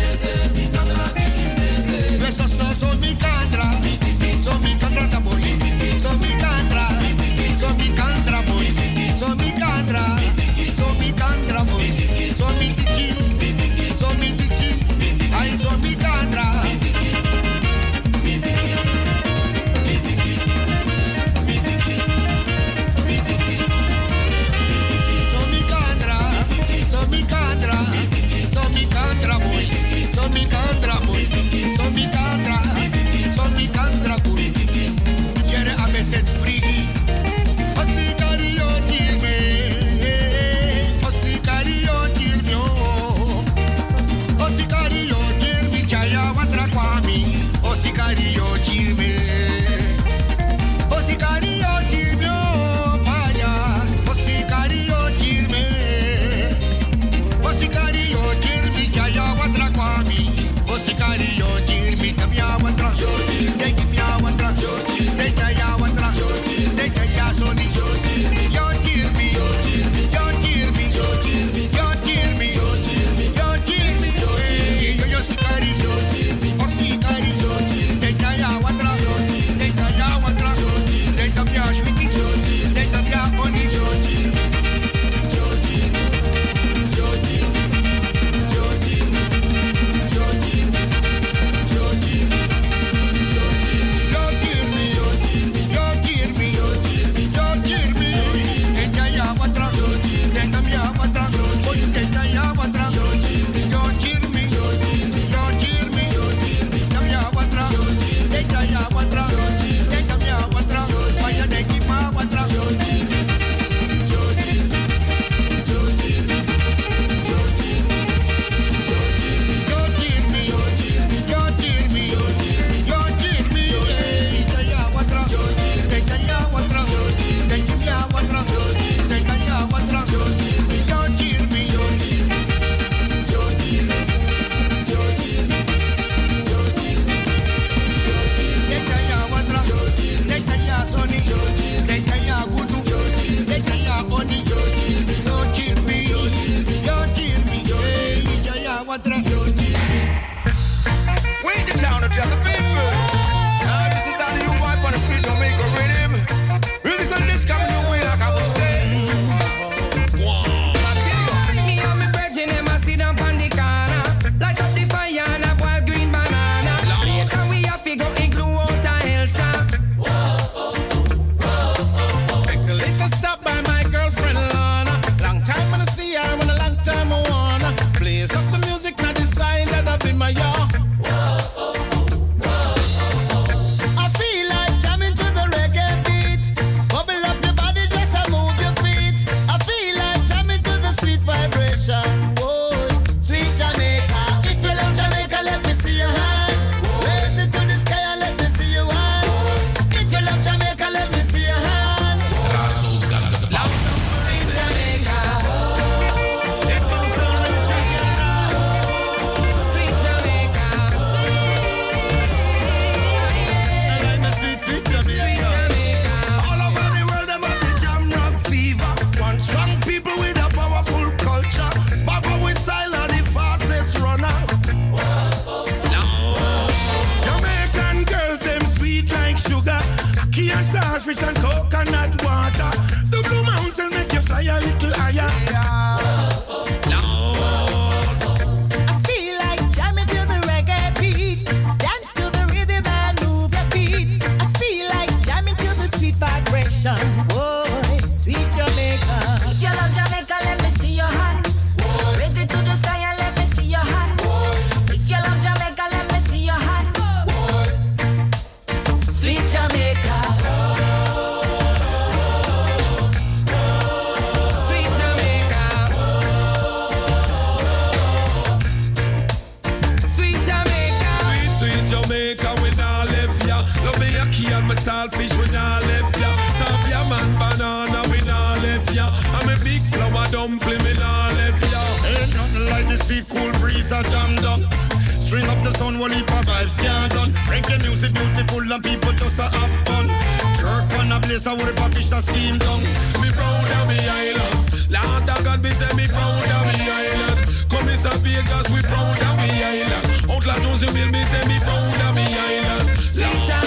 feel me, say me found a me island.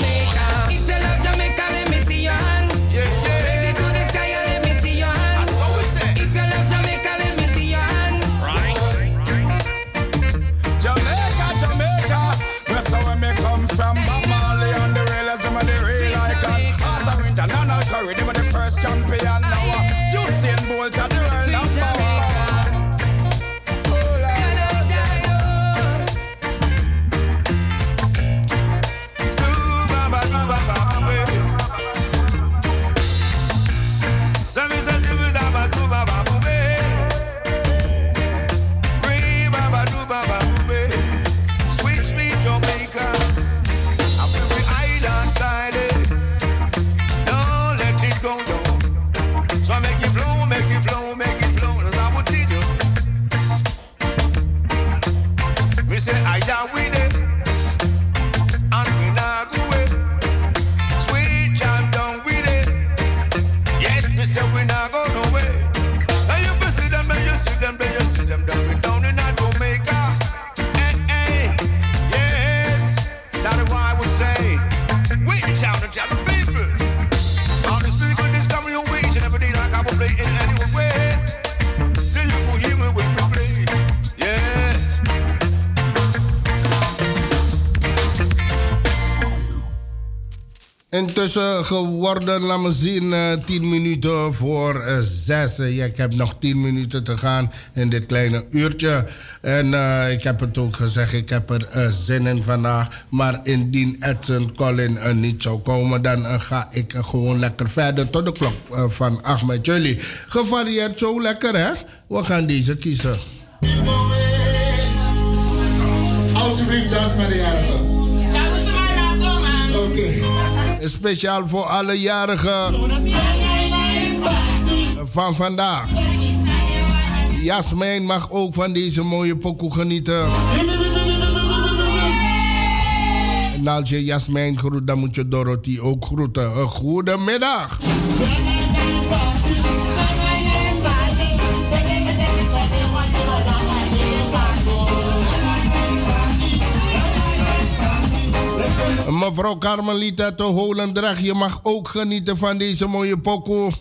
is geworden, laat me zien, eh, 10 minuten voor eh, 6. Ja, ik heb nog 10 minuten te gaan in dit kleine uurtje. En ik heb het ook gezegd, ik heb er zin in vandaag. Maar indien Edson Colin niet zou komen, dan ga ik gewoon lekker verder tot de klok van Achmed met jullie. Gevarieerd zo lekker, hè? We gaan deze kiezen. Alsjeblieft, dans met de heren speciaal voor alle jarigen van vandaag. Jasmijn mag ook van deze mooie pokoe genieten. En als je Jasmijn groet, dan moet je Dorothy ook groeten. Goedemiddag. Mevrouw Carmelita te Holendrag, je mag ook genieten van deze mooie pokoe.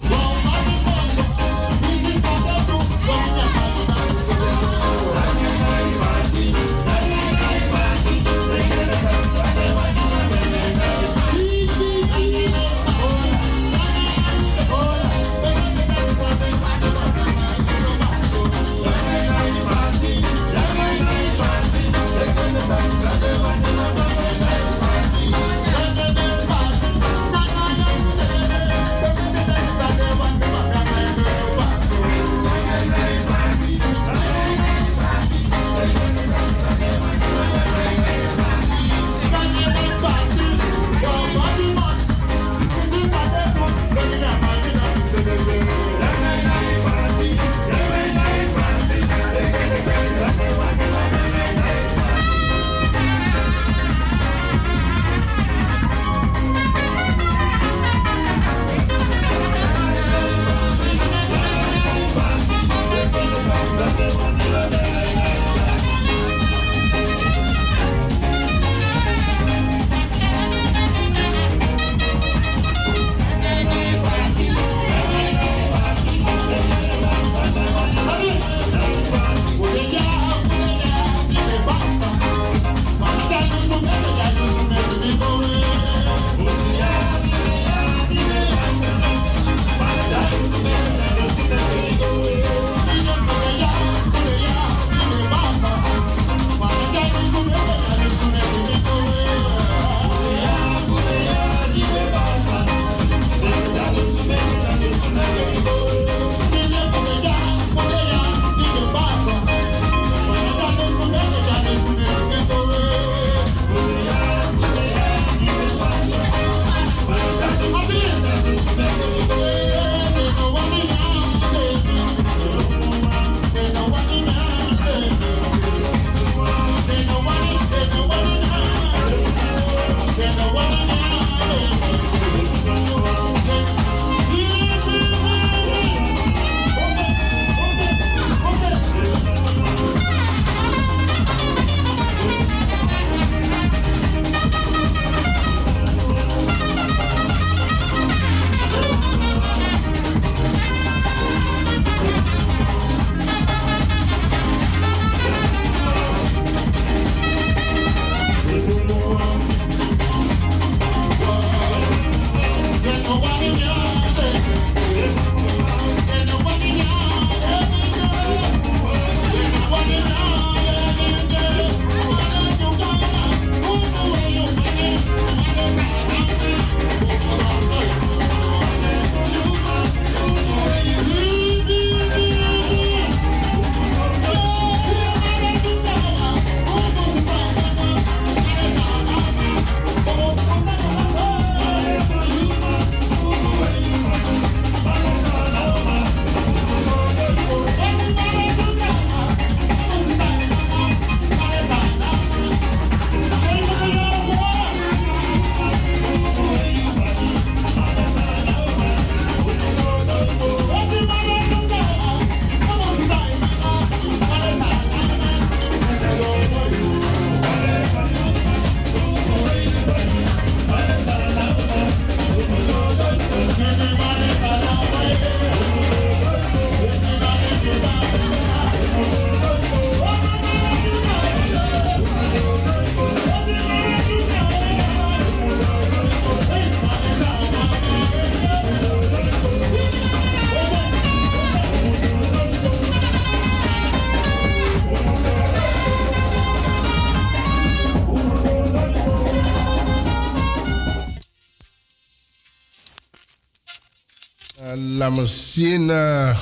Me zien. eh,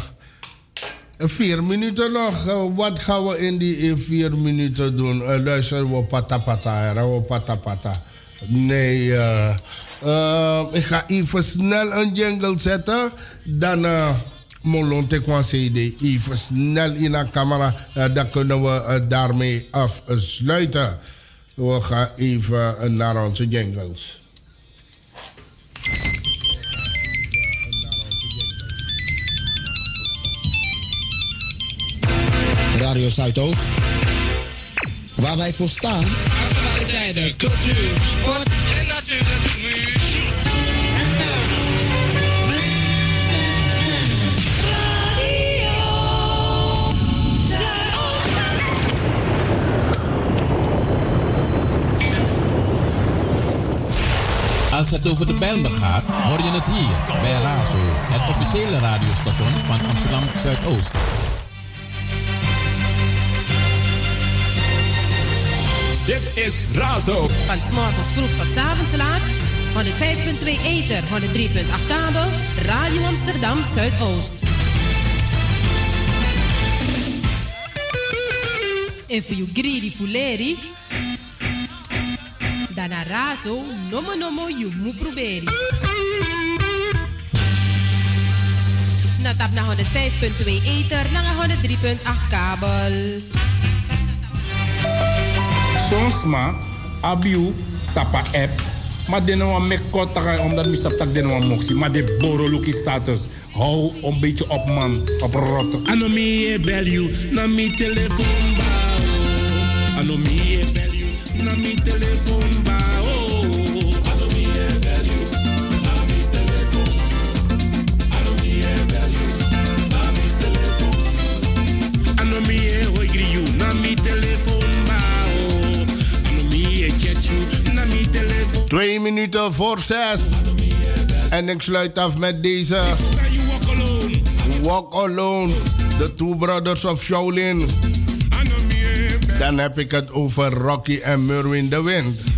vier minuten nog. Eh, wat gaan we in die vier minuten doen? Eh, luisteren we patapata. We patapata. Nee, ik ga even snel een jingle zetten. Dan uh, Molon Tekwan CD. Even snel in de camera. Dan kunnen we daarmee afsluiten. We gaan even naar onze jingles. Radio Zuidoost. Waar wij voor staan. Actualiteiten, cultuur, sport en natuurlijk muziek. Als het over de Bijlmer gaat, hoor je het hier bij Razo, het officiële radiostation van Amsterdam Zuidoost. Dit is Razo. Van s'morgens vroeg tot s'avonds laat. 105.2 Ether, 103.8 kabel. Radio Amsterdam Zuidoost. En voor you greedy fuleri. Dana razo, nomo nomo you mu proberi. Na tap na 105.2 Ether, na 103.8 kabel. Sonsma, abiu, tapa app. Maar de nou mek kota omdat mi sap tak de nou moxie. Maar de boro lucky status. Hou een beetje op man, op rotte. Ano e bel you, na mi telefoon ba. oh. Ano mi e minuten voor zes. En ik sluit af met deze. Walk Alone. The Two Brothers of Shaolin. Dan heb ik het over Rocky en Merwin de Wind.